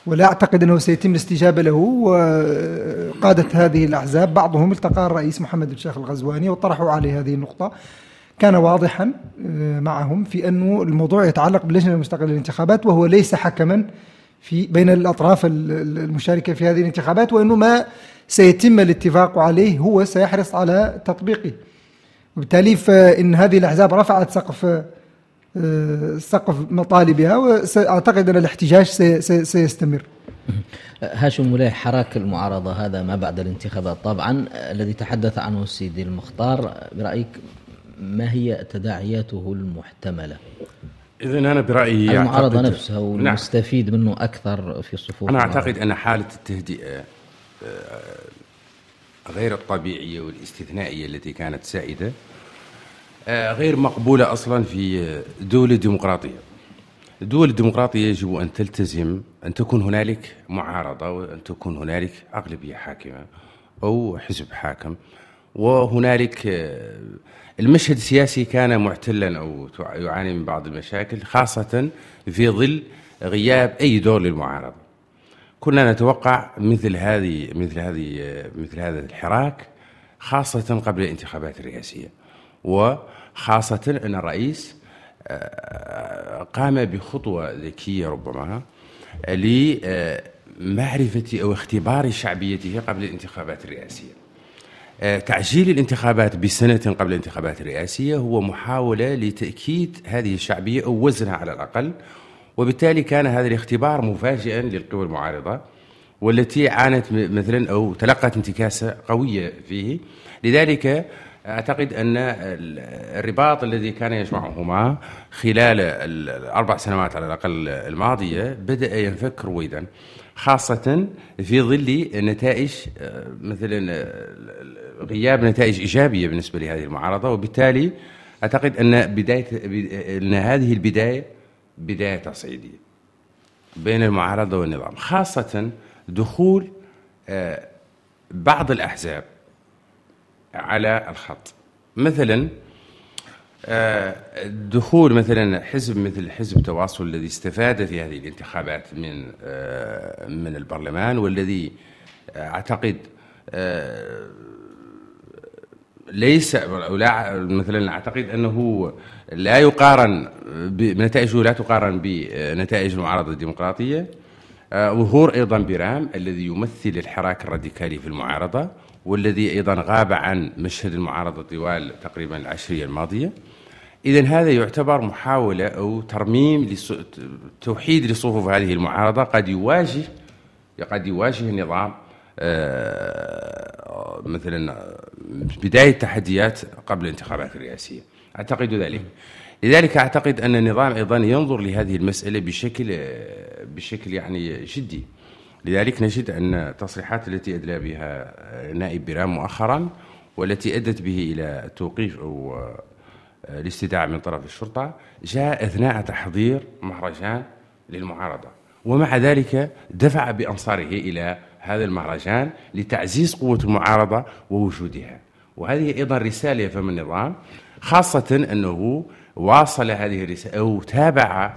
ولا أعتقد أنه سيتم الاستجابة له وقادة هذه الأحزاب. بعضهم التقى الرئيس محمد بن شيخ الغزواني وطرحوا عليه هذه النقطة. كان واضحا آه، معهم في أنه الموضوع يتعلق باللجنة المستقلة للانتخابات وهو ليس حكما في بين الأطراف المشاركة في هذه الانتخابات وأنه ما سيتم الاتفاق عليه هو سيحرص على تطبيقه. وبالتالي فإن هذه الأحزاب رفعت سقف سقف مطالبها وأعتقد أن الاحتجاج سيستمر. هاشم مليح حراك المعارضة هذا ما بعد الانتخابات. طبعا الذي تحدث عنه السيدي المختار برأيك ما هي تداعياته المحتملة؟ إذا أنا برأيي المعارضة نفسها ونستفيد نعم. منه أكثر في صفوف أنا أعتقد أن حالة التهدئة آه، غير الطبيعية والاستثنائية التي كانت سائدة آه، غير مقبولة أصلا في دولة ديمقراطية الدول الديمقراطية يجب أن تلتزم أن تكون هنالك معارضة وأن تكون هنالك أغلبية حاكمة أو حزب حاكم. وهنالك آه، المشهد السياسي كان معتلا أو يعاني من بعض المشاكل خاصة في ظل غياب أي دور للمعارضة. كنا نتوقع مثل هذه مثل هذه مثل هذا الحراك خاصة قبل الانتخابات الرئاسية. وخاصة أن الرئيس آه، قام بخطوة ذكية ربما لمعرفة أو اختبار شعبيته قبل الانتخابات الرئاسية. آه، تعجيل الانتخابات بسنة قبل الانتخابات الرئاسية هو محاولة لتأكيد هذه الشعبية أو وزنها على الأقل وبالتالي كان هذا الاختبار مفاجئا للقوى المعارضة والتي عانت مثلا أو تلقت انتكاسة قوية فيه. لذلك أعتقد أن الرباط الذي كان يجمعهما خلال الأربع سنوات على الأقل الماضية بدأ ينفك رويدا خاصة في ظل نتائج مثلا غياب نتائج إيجابية بالنسبة لهذه المعارضة. وبالتالي أعتقد أن بداية أن هذه البداية بداية تصعيدية بين المعارضة والنظام خاصة دخول آه، بعض الأحزاب على الخط. مثلا آه، دخول مثلا حزب مثل حزب تواصل الذي استفاد في هذه الانتخابات من آه، من البرلمان والذي أعتقد ليس لا مثلا أعتقد أنه لا يقارن بنتائجه لا تقارن بنتائج المعارضة الديمقراطية. آه، ظهور أيضا برام الذي يمثل الحراك الراديكالي في المعارضة. والذي أيضا غاب عن مشهد المعارضة طوال تقريبا العشرية الماضية. اذا هذا يعتبر محاولة أو ترميم توحيد لصفوف هذه المعارضة. قد يواجه قد يواجه النظام آه، مثلا بداية تحديات قبل الانتخابات الرئاسية. أعتقد ذلك. لذلك أعتقد أن النظام أيضا ينظر لهذه المسألة بشكل بشكل يعني جدي. لذلك نجد أن التصريحات التي أدلى بها نائب برام مؤخرا والتي أدت به إلى التوقيف أو الاستدعاء من طرف الشرطة جاء أثناء تحضير مهرجان للمعارضة. ومع ذلك دفع بأنصاره إلى هذا المهرجان لتعزيز قوة المعارضة ووجودها. وهذه أيضا رسالة يفهم النظام خاصة أنه واصل هذه الرسالة أو تابع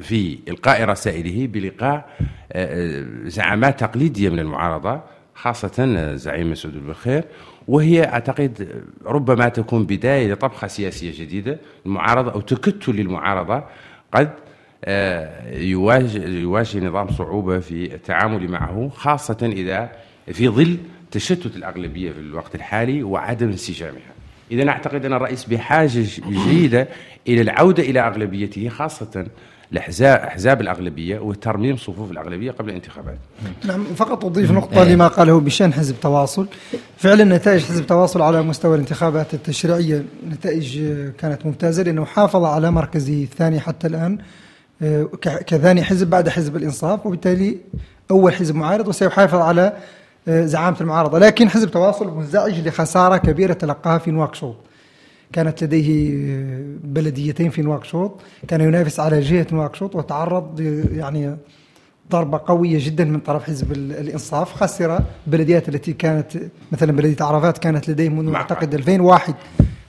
في إلقاء رسائله بلقاء آه، زعامات تقليدية من المعارضة خاصة زعيم مسعود البخير وهي أعتقد ربما تكون بداية لطبخة سياسية جديدة المعارضة أو تكتل للمعارضة قد آه، يواجه, يواجه نظام صعوبة في التعامل معه خاصة إذا في ظل تشتت الأغلبية في الوقت الحالي وعدم انسجامها. إذا أعتقد أن الرئيس بحاجة جيدة إلى العودة إلى أغلبيته خاصة الأحزاب أحزاب الأغلبية وترميم صفوف الأغلبية قبل الانتخابات. نعم فقط أضيف نقطة لما قاله بشأن حزب تواصل. فعلا نتائج حزب تواصل على مستوى الانتخابات التشريعية نتائج كانت ممتازة لأنه حافظ على مركزه الثاني حتى الآن آه، كثاني حزب بعد حزب الإنصاف وبالتالي أول حزب معارض وسيحافظ على آه، زعامة المعارضة. لكن حزب تواصل منزعج لخسارة كبيرة تلقاها في نواكشوط كانت لديه آه، بلديتين في نواكشوط كان ينافس على جهة نواكشوط وتعرض يعني ضربة قوية جدا من طرف حزب الإنصاف خسر البلديات التي كانت مثلا بلدية عرفات كانت لديه منذ أعتقد 2001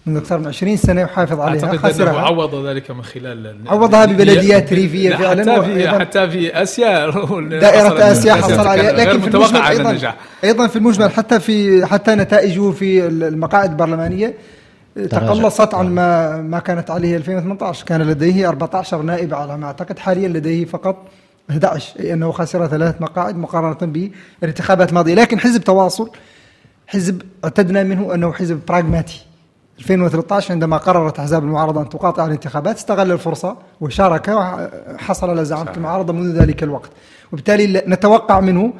منذ أكثر من 20 سنة يحافظ عليها. أعتقد أنه عوض ذلك من خلال عوضها ببلديات ريفية فعلا حتى في, حتى في آسيا. دائرة آسيا حصل عليها. لكن في المجمل أيضا, أيضا في المجمل حتى في حتى نتائجه في المقاعد البرلمانية تقلصت عن ما ما كانت عليه 2018 كان لديه 14 نائب على ما أعتقد. حاليا لديه فقط 11 أي أنه خسر ثلاث مقاعد مقارنة بالانتخابات الماضيه لكن حزب تواصل حزب اعتدنا منه أنه حزب براغماتي 2013 عندما قررت أحزاب المعارضة أن تقاطع الانتخابات استغل الفرصة وشارك وحصل على زعامة المعارضة منذ ذلك الوقت. وبالتالي نتوقع منه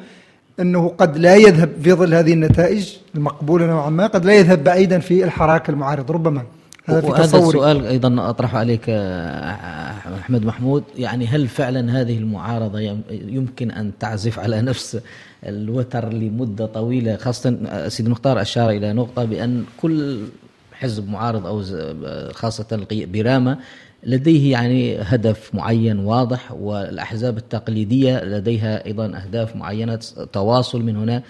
أنه قد لا يذهب في ظل هذه النتائج المقبولة نوعا ما قد لا يذهب بعيدا في الحراك المعارض ربما. هذا في وهذا السؤال أيضا اطرحه عليك أحمد محمود. يعني هل فعلا هذه المعارضة يمكن أن تعزف على نفس الوتر لمدة طويلة؟ خاصة سيدي مختار أشار إلى نقطة بأن كل حزب معارض أو خاصة برامه لديه يعني هدف معين واضح والأحزاب التقليدية لديها أيضا أهداف معينة تواصل من هنا.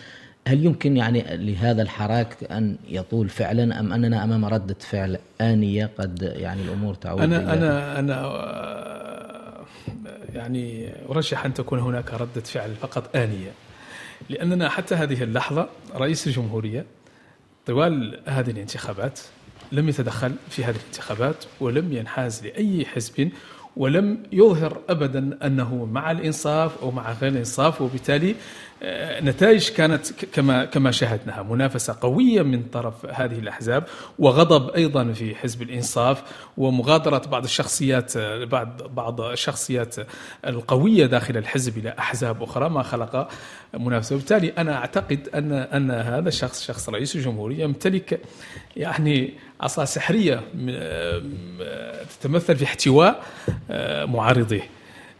هل يمكن يعني لهذا الحراك أن يطول فعلا أم أننا أمام ردة فعل آنية قد يعني الأمور تعود أنا أنا أنا يعني أرشح أن تكون هناك ردة فعل فقط آنية لأننا حتى هذه اللحظة رئيس الجمهورية طوال هذه الانتخابات لم يتدخل في هذه الانتخابات ولم ينحاز لأي حزب ولم يظهر ابدا أنه مع الإنصاف أو مع غير الإنصاف وبالتالي نتائج كانت كما كما شاهدناها. منافسة قوية من طرف هذه الأحزاب وغضب أيضا في حزب الإنصاف ومغادرة بعض الشخصيات بعض بعض الشخصيات القوية داخل الحزب إلى أحزاب أخرى ما خلق منافسة. وبالتالي أنا أعتقد ان أن هذا الشخص شخص رئيس الجمهورية يمتلك يعني عصا سحرية تتمثل في احتواء آه، معارضيه.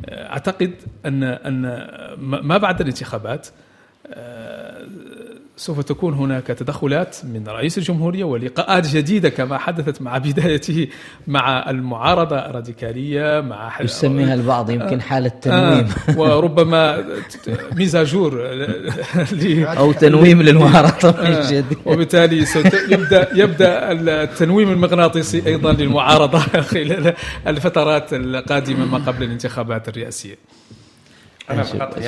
أعتقد ان أن ما بعد الانتخابات آه، سوف تكون هناك تدخلات من رئيس الجمهورية ولقاءات جديدة كما حدثت مع بدايته مع المعارضة الراديكالية مع يسميها البعض يمكن حالة تنويم. آه وربما ميزاجور أو تنويم للمعارضة آه وبالتالي يبدأ يبدأ التنويم المغناطيسي أيضا للمعارضة خلال الفترات القادمة ما قبل الانتخابات الرئاسية. أنا فقط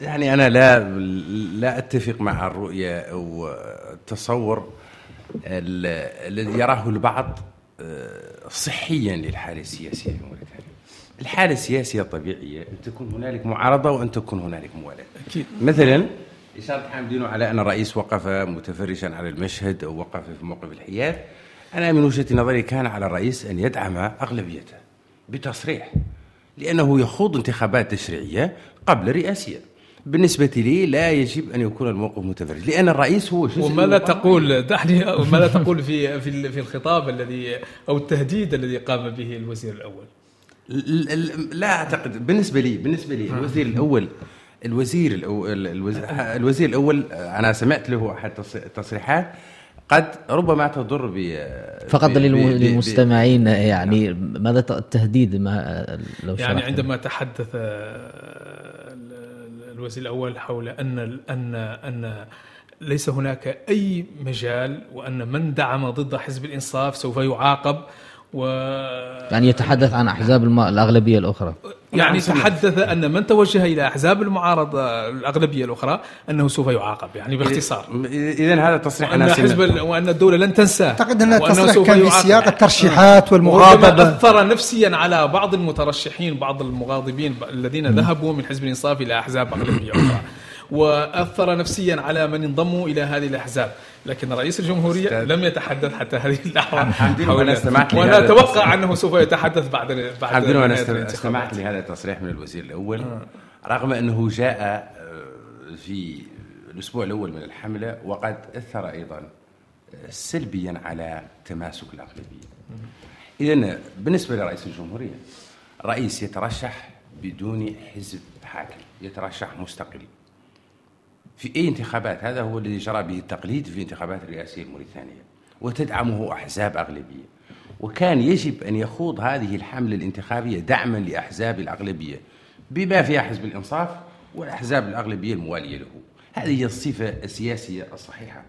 يعني أنا لا لا أتفق مع الرؤية أو التصور الذي يراه البعض آه، صحيا للحالة السياسية في موريتانيا الحالة السياسية الطبيعية أن تكون هنالك معارضة وأن تكون هنالك موالاة. أكيد. مثلا إشارة حامدين على أن الرئيس وقف متفرشا على المشهد أو وقف في موقف الحياد أنا من وجهة نظري كان على الرئيس أن يدعم أغلبيته بتصريح لأنه يخوض انتخابات تشريعية قبل رئاسية. بالنسبة لي لا يجب أن يكون الموقف متفرج. لأن الرئيس هو جزء وماذا تقول دعني ماذا تقول في في في الخطاب الذي أو التهديد الذي قام به الوزير الأول؟ لا أعتقد. بالنسبة لي بالنسبة لي الوزير الأول الوزير الأول الوزير الأول أنا سمعت له أحد التصريحات قد ربما تضر ب فقط للمستمعين يعني ماذا التهديد ما لو يعني عندما تحدث الوزير الأول حول أن ان أن ليس هناك أي مجال وأن من دعم ضد حزب الإنصاف سوف يعاقب و يعني يتحدث عن أحزاب. الأغلبية الأخرى يعني نعم، تحدث أن من توجه إلى أحزاب المعارضة الأغلبية الأخرى أنه سوف يعاقب يعني باختصار. اذا هذا تصريح وان حزب وأن الدولة لن تنساه. أعتقد أن التصريح كان في سياق الترشيحات والمغاضبة. أثر نفسيا على بعض المترشحين بعض المغاضبين الذين ذهبوا من حزب الإنصاف إلى أحزاب أغلبية أخرى. وأثر نفسيا على من انضموا إلى هذه الأحزاب. لكن رئيس الجمهورية لم يتحدث حتى هذه اللحظة. وأنا استمعت وأنا أتوقع أنه سوف يتحدث بعد بعد وأنا استمعت لهذا التصريح من الوزير الأول. آه. رغم أنه جاء آه، في الأسبوع الأول من الحملة وقد أثر أيضا آه، سلبيا على تماسك الاغلبيه اذا بالنسبة لرئيس الجمهورية رئيس يترشح بدون حزب حاكم يترشح مستقل. في أي انتخابات هذا هو الذي جرى به التقليد في الانتخابات الرئاسية الموريتانية وتدعمه أحزاب أغلبية. وكان يجب أن يخوض هذه الحملة الانتخابية دعما لأحزاب الأغلبية بما فيها حزب الإنصاف والأحزاب الأغلبية الموالية له. هذه هي الصفة السياسية الصحيحة.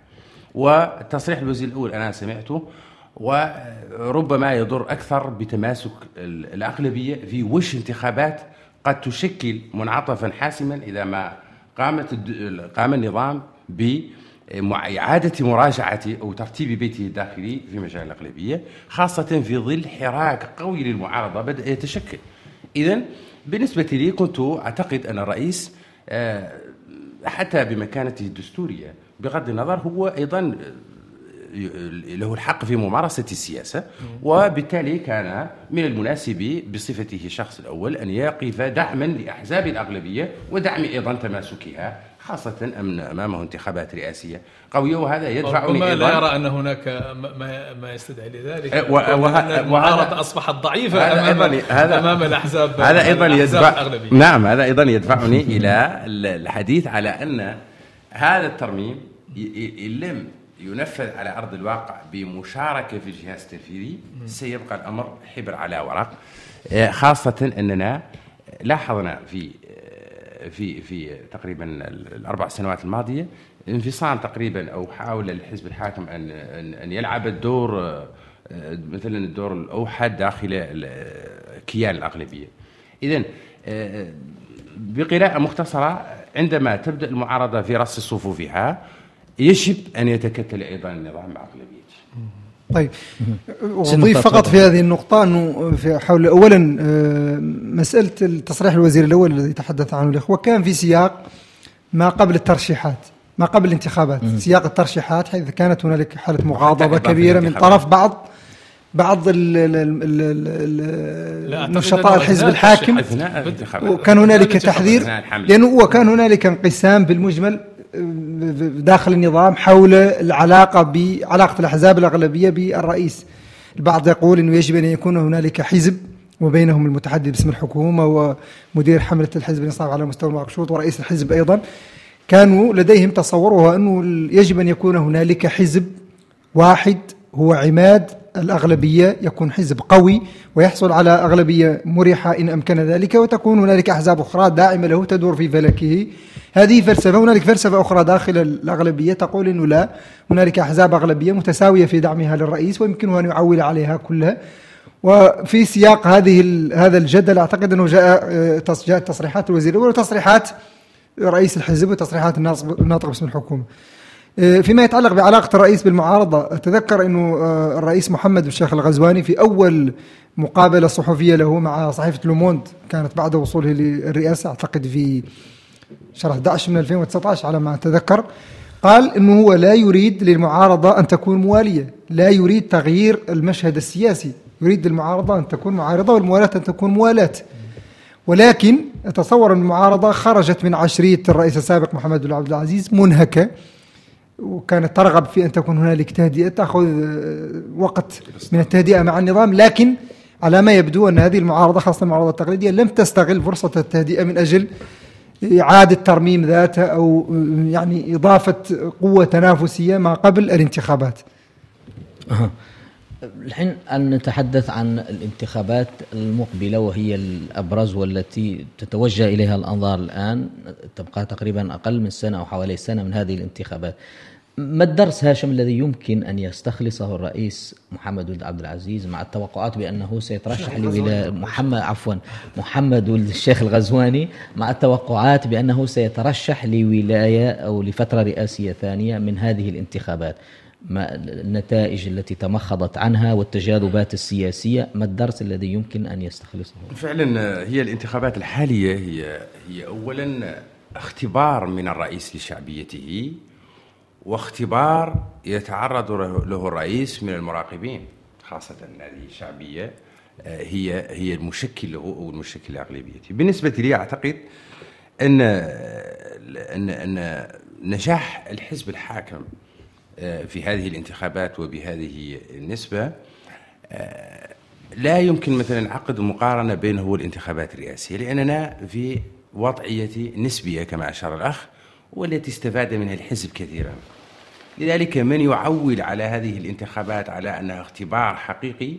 وتصريح الوزير الأول أنا سمعته وربما يضر أكثر بتماسك الأغلبية في وش انتخابات قد تشكل منعطفا حاسما إذا ما قامت قام النظام بإعادة مراجعة أو ترتيب بيته الداخلي في مجال الأغلبية خاصة في ظل حراك قوي للمعارضة بدأ يتشكل. إذا بالنسبة لي كنت أعتقد أن الرئيس آه، حتى بمكانته الدستورية بغض النظر هو أيضا له الحق في ممارسة السياسة وبالتالي كان من المناسب بصفته الشخص الأول أن يقف دعما لأحزاب الأغلبية ودعم أيضا تماسكها خاصة أمامه انتخابات رئاسية قوية وهذا يدفعني ما لا يرى أن هناك ما, ما يستدعي لذلك أه،. المعارضة أصبحت ضعيفة هذا أمام, أيضا هذا أمام الأحزاب هذا أيضا يدفع نعم هذا أيضا يدفعني إلى الحديث على أن هذا الترميم إن لم ينفذ على أرض الواقع بمشاركة في الجهاز التنفيذي سيبقى الأمر حبر على ورق أه، خاصة أننا لاحظنا في في في تقريبا الأربع سنوات الماضية انفصام تقريبا أو حاول الحزب الحاكم أن أن يلعب الدور مثلا الدور الأوحد داخل كيان الأغلبية. اذا بقراءة مختصرة عندما تبدأ المعارضة في رص صفوفها يجب أن يتكتل أيضا النظام مع اغلبيته. طيب اضيف فقط في هذه النقطة أنه في حول اولا آه، مسألة التصريح الوزير الأول الذي تحدث عنه الإخوة كان في سياق ما قبل الترشيحات ما قبل الانتخابات. سياق الترشيحات حيث كانت هنالك حالة مغاضبة كبيرة من طرف بعض بعض نشطاء الحزب الحاكم. وكان هنالك تحذير لأنه وكان هنالك انقسام بالمجمل داخل النظام حول العلاقة بعلاقة الأحزاب الأغلبية بالرئيس. البعض يقول أنه يجب أن يكون هنالك حزب وبينهم المتحدث باسم الحكومة ومدير حملة الحزب الإنصاف على مستوى المقشوط ورئيس الحزب أيضا. كانوا لديهم تصور وهو أنه يجب أن يكون هنالك حزب واحد هو عماد الأغلبية يكون حزب قوي ويحصل على أغلبية مريحة إن أمكن ذلك وتكون هنالك أحزاب أخرى داعمة له تدور في فلكه. هذه فلسفة هنالك فلسفة أخرى داخل الأغلبية تقول أنه لا هنالك أحزاب أغلبية متساوية في دعمها للرئيس ويمكنه أن يعول عليها كلها. وفي سياق هذه هذا الجدل أعتقد أنه جاء جاءت تصريحات الوزير الأول وتصريحات رئيس الحزب وتصريحات الناطق باسم الحكومة. فيما يتعلق بعلاقة الرئيس بالمعارضة أتذكر أنه الرئيس محمد الشيخ الغزواني في أول مقابلة صحفية له مع صحيفة لوموند كانت بعد وصوله للرئاسة أعتقد في شهر 11 من 2019 على ما أتذكر قال أنه هو لا يريد للمعارضة أن تكون موالية لا يريد تغيير المشهد السياسي يريد المعارضة أن تكون معارضة والموالاة أن تكون موالاة ولكن أتصور المعارضة خرجت من عشرية الرئيس السابق محمد بن عبد العزيز منهكة وكانت ترغب في أن تكون هنالك تهدئة تأخذ وقت من التهدئة مع النظام. لكن على ما يبدو أن هذه المعارضة خاصة المعارضة التقليدية لم تستغل فرصة التهدئة من أجل إعادة ترميم ذاته أو يعني إضافة قوة تنافسية ما قبل الانتخابات. الحين أن نتحدث عن الانتخابات المقبلة وهي الأبرز والتي تتوجه إليها الأنظار الآن؟ تبقى تقريبا أقل من سنة أو حوالي سنة من هذه الانتخابات. ما الدرس هاشم الذي يمكن أن يستخلصه الرئيس محمد ولد عبد العزيز مع التوقعات بأنه سيترشح لولاية محمد عفوا محمد ولد الشيخ الغزواني مع التوقعات بأنه سيترشح لولاية أو لفترة رئاسية ثانية من هذه الانتخابات. ما النتائج التي تمخضت عنها والتجاذبات السياسية ما الدرس الذي يمكن أن يستخلصه؟ فعلا هي الانتخابات الحالية هي, هي أولا اختبار من الرئيس لشعبيته واختبار يتعرض له الرئيس من المراقبين خاصة هذه الشعبية هي هي المشكل له أو المشكل لأغلبيته. بالنسبة لي أعتقد أن أن أن نجاح الحزب الحاكم آه، في هذه الانتخابات وبهذه النسبة آه، لا يمكن مثلا عقد مقارنة بينه والانتخابات الرئاسية لأننا في وضعية نسبية كما أشار الأخ والتي استفاد منها الحزب كثيرا. لذلك من يعول على هذه الانتخابات على أنها اختبار حقيقي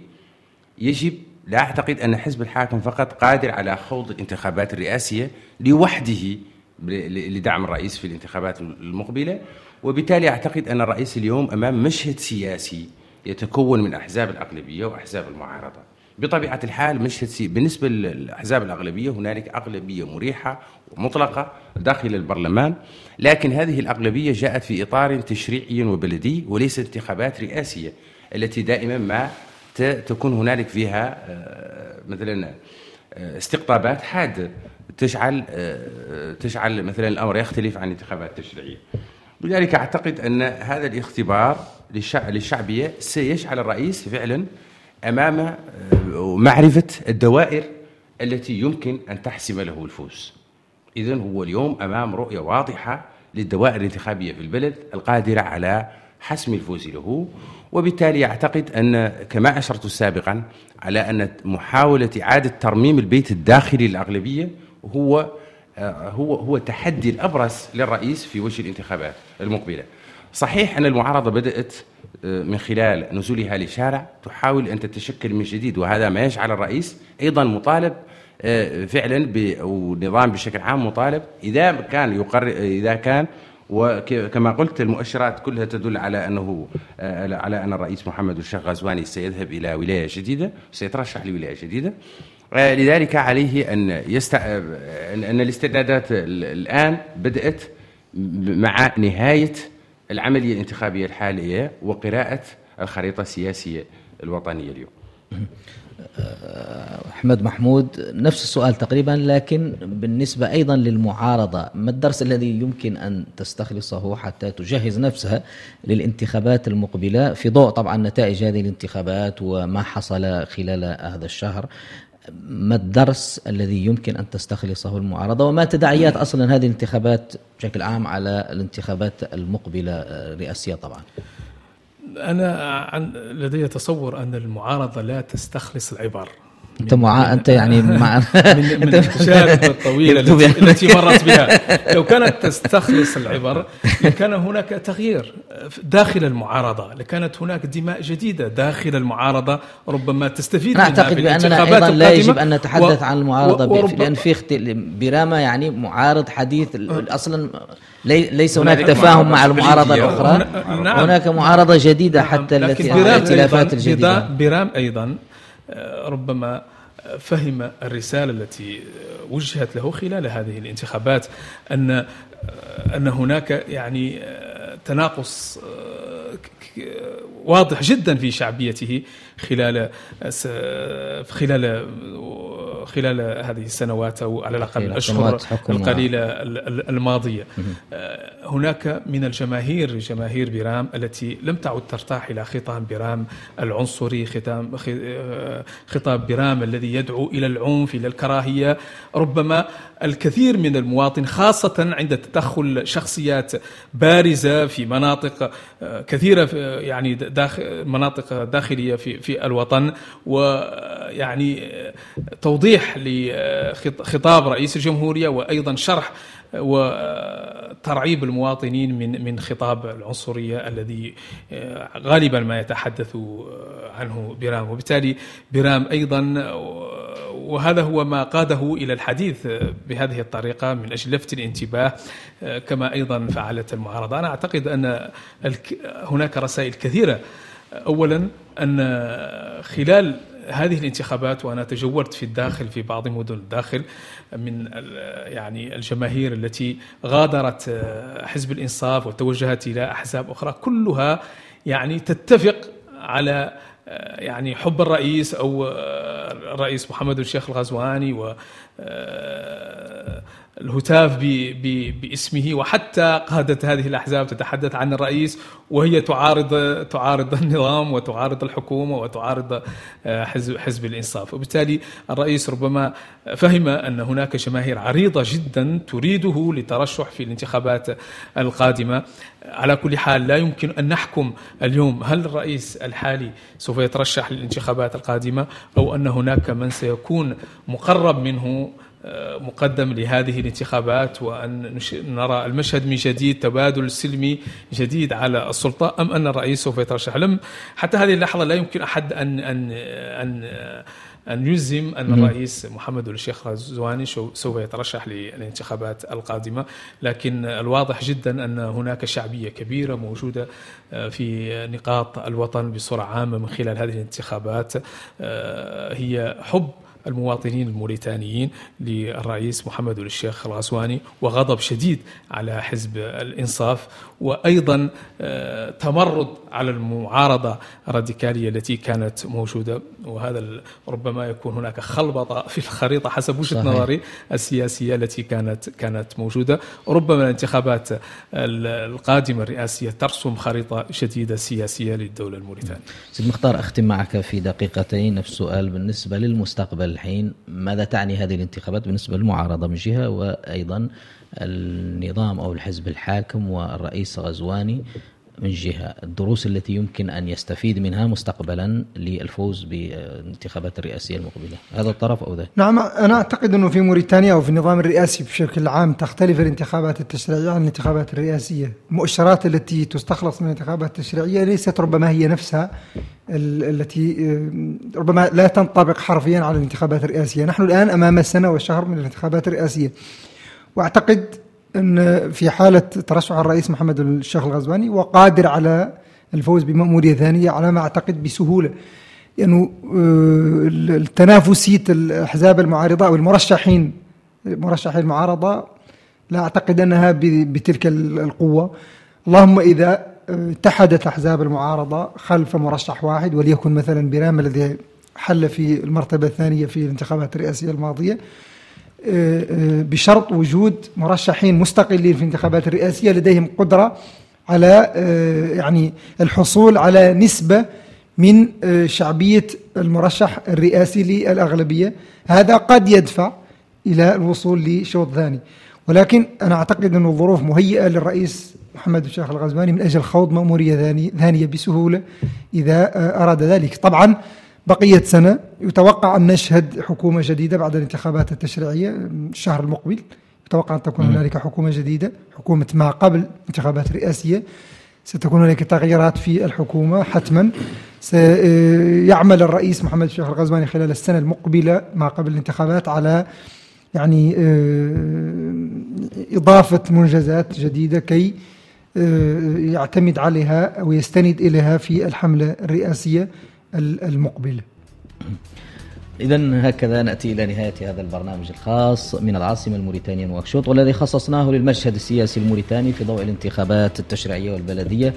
يجب لا أعتقد أن حزب الحاكم فقط قادر على خوض الانتخابات الرئاسية لوحده لدعم الرئيس في الانتخابات المقبلة. وبالتالي أعتقد أن الرئيس اليوم أمام مشهد سياسي يتكون من أحزاب الأغلبية وأحزاب المعارضة. بطبيعة الحال مشهد سي بالنسبة للأحزاب الأغلبية هنالك أغلبية مريحة ومطلقة داخل البرلمان لكن هذه الأغلبية جاءت في إطار تشريعي وبلدي وليس انتخابات رئاسية التي دائما ما تكون هنالك فيها آه، مثلا آه، استقطابات تجعل آه، تجعل مثلا الأمر يختلف عن الانتخابات التشريعية. لذلك أعتقد أن هذا الاختبار للشعبية سيجعل الرئيس فعلا أمام آه، معرفة الدوائر التي يمكن أن تحسم له الفوز. اذا هو اليوم أمام رؤية واضحة للدوائر الانتخابية في البلد القادرة على حسم الفوز له وبالتالي أعتقد أن كما أشرت سابقا على أن محاولة إعادة ترميم البيت الداخلي للاغلبيه هو آه، هو هو التحدي الأبرز للرئيس في وجه الانتخابات المقبلة. صحيح أن المعارضة بدأت آه، من خلال نزولها للشارع تحاول أن تتشكل من جديد وهذا ما يجعل الرئيس أيضا مطالب آه، فعلا والنظام بشكل عام مطالب. إذا كان يقرر إذا كان وكما قلت المؤشرات كلها تدل على أنه على أن الرئيس محمد الشيخ غزواني سيذهب إلى ولاية جديدة سيترشح لولاية جديدة. لذلك عليه أن, يست... أن الاستعدادات الآن بدأت مع نهاية العملية الانتخابية الحالية وقراءة الخريطة السياسية الوطنية اليوم. أحمد محمود نفس السؤال تقريبا لكن بالنسبة أيضا للمعارضة ما الدرس الذي يمكن أن تستخلصه حتى تجهز نفسها للانتخابات المقبلة في ضوء طبعا نتائج هذه الانتخابات وما حصل خلال هذا الشهر؟ ما الدرس الذي يمكن أن تستخلصه المعارضة وما تداعيات أصلا هذه الانتخابات بشكل عام على الانتخابات المقبلة الرئاسيه طبعا. أنا لدي تصور أن المعارضة لا تستخلص العبر أنت مع أنت يعني مع من, من التجارب الطويلة التي, التي مرت بها. لو كانت تستخلص العبر لكان هناك تغيير داخل المعارضة لكانت هناك دماء جديدة داخل المعارضة ربما تستفيد منها اعتقد بأننا أيضا لا يجب أن نتحدث و... عن المعارضة و... لأن في اخت... برامه يعني معارض حديث أصلا ليس هناك تفاهم مع المعارضة الأخرى. نعم. هناك معارضة جديدة نعم. حتى التي الائتلافات الجديدة. برام أيضا ربما فهم الرسالة التي وجهت له خلال هذه الانتخابات أن أن هناك يعني تناقص واضح جدا في شعبيته خلال خلال خلال هذه السنوات أو على الأقل الأشهر القليلة الماضية. هناك من الجماهير جماهير برام التي لم تعد ترتاح إلى خطاب برام العنصري خطاب خطاب برام الذي يدعو إلى العنف إلى الكراهية. ربما الكثير من المواطن خاصة عند تدخل شخصيات بارزة في مناطق كثيرة يعني داخل مناطق داخلية في في الوطن ويعني توضيح لخطاب رئيس الجمهورية وأيضا شرح وترعيب المواطنين من من خطاب العنصرية الذي غالبا ما يتحدث عنه برام وبالتالي برام أيضا وهذا هو ما قاده إلى الحديث بهذه الطريقة من أجل لفت الانتباه كما أيضا فعلت المعارضة. أنا أعتقد أن هناك رسائل كثيرة. اولا أن خلال هذه الانتخابات وأنا تجولت في الداخل في بعض مدن الداخل من يعني الجماهير التي غادرت حزب الإنصاف وتوجهت إلى أحزاب أخرى كلها يعني تتفق على يعني حب الرئيس أو الرئيس محمد الشيخ الغزواني و الهتاف باسمه وحتى قادة هذه الأحزاب تتحدث عن الرئيس وهي تعارض تعارض النظام وتعارض الحكومة وتعارض آه، حزب حزب الإنصاف. وبالتالي الرئيس ربما فهم أن هناك جماهير عريضة جدا تريده للترشح في الانتخابات القادمة. على كل حال لا يمكن أن نحكم اليوم هل الرئيس الحالي سوف يترشح للانتخابات القادمة أو أن هناك من سيكون مقرب منه. مقدم لهذه الانتخابات وأن نرى المشهد من جديد تبادل سلمي جديد على السلطة أم أن الرئيس سوف يترشح؟ لم حتى هذه اللحظة لا يمكن أحد أن أن أن أن يلزم أن الرئيس محمد الشيخ غزواني سوف يترشح للانتخابات القادمة. لكن الواضح جدا أن هناك شعبية كبيرة موجودة آه، في نقاط الوطن بصورة عامة من خلال هذه الانتخابات آه، هي حب المواطنين الموريتانيين للرئيس محمد الشيخ الغسواني وغضب شديد على حزب الإنصاف وأيضا آه، تمرد على المعارضة الراديكالية التي كانت موجودة. وهذا ربما يكون هناك خلبطة في الخريطة حسب وجهة نظري السياسية التي كانت كانت موجودة. ربما الانتخابات القادمة الرئاسية ترسم خريطة جديدة سياسية للدولة الموريتانية. سيد مختار أختم معك في دقيقتين. نفس السؤال بالنسبة للمستقبل. الحين ماذا تعني هذه الانتخابات بالنسبة للمعارضة من جهة وأيضا النظام أو الحزب الحاكم والرئيس غزواني من جهة. الدروس التي يمكن أن يستفيد منها مستقبلا للفوز بالانتخابات الرئاسية المقبلة. هذا الطرف أو ذا نعم أنا أعتقد أنه في موريتانيا أو في النظام الرئاسي بشكل عام تختلف الانتخابات التشريعية عن الانتخابات الرئاسية. المؤشرات التي تستخلص من الانتخابات التشريعية ليست ربما هي نفسها التي ربما لا تنطبق حرفيا على الانتخابات الرئاسية. نحن الآن أمام سنة وشهر من الانتخابات الرئاسية. وأعتقد إن في حالة ترشح الرئيس محمد الشيخ الغزواني وقادر على الفوز بمأمورية ثانية على ما أعتقد بسهولة. لأنه يعني التنافسية الأحزاب المعارضة أو المرشحين مرشحي المعارضة لا أعتقد أنها بتلك القوة. اللهم إذا اتحدت أحزاب المعارضة خلف مرشح واحد وليكن مثلا برام الذي حل في المرتبة الثانية في الانتخابات آه، آه، بشرط وجود مرشحين مستقلين في الانتخابات الرئاسية لديهم قدرة على آه، يعني الحصول على نسبة من شعبية المرشح الرئاسي للأغلبية. هذا قد يدفع إلى الوصول لشوط ثاني. ولكن أنا أعتقد أن الظروف مهيئة للرئيس محمد الشيخ الغزواني من أجل خوض مأمورية ثانية بسهولة إذا أراد ذلك. طبعا بقية سنة يتوقع أن نشهد حكومة جديدة بعد الانتخابات التشريعية الشهر المقبل. يتوقع أن تكون هنالك حكومة جديدة حكومة ما قبل انتخابات رئاسية. ستكون هناك تغييرات في الحكومة حتما. سيعمل الرئيس محمد الشيخ الغزواني خلال السنة المقبلة ما قبل الانتخابات على يعني آه، إضافة منجزات جديدة كي آه، يعتمد عليها أو يستند إليها في الحملة الرئاسية. المقبلة إذا هكذا نأتي إلى نهاية هذا البرنامج الخاص من العاصمة الموريتانية نواكشوط والذي خصصناه للمشهد السياسي الموريتاني في ضوء الانتخابات التشريعية والبلدية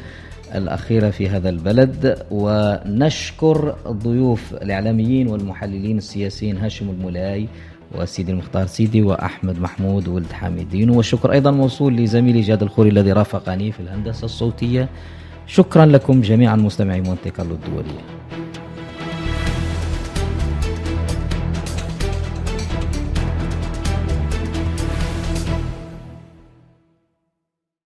الأخيرة في هذا البلد. ونشكر ضيوف الإعلاميين والمحللين السياسيين هاشم المولاي وسيدي المختار سيدي وأحمد محمود ولد حميدين والشكر أيضا موصول لزميلي جاد الخوري الذي رافقني في الهندسة الصوتية. شكرا لكم جميعا مستمعي مونتي كارلو الدولية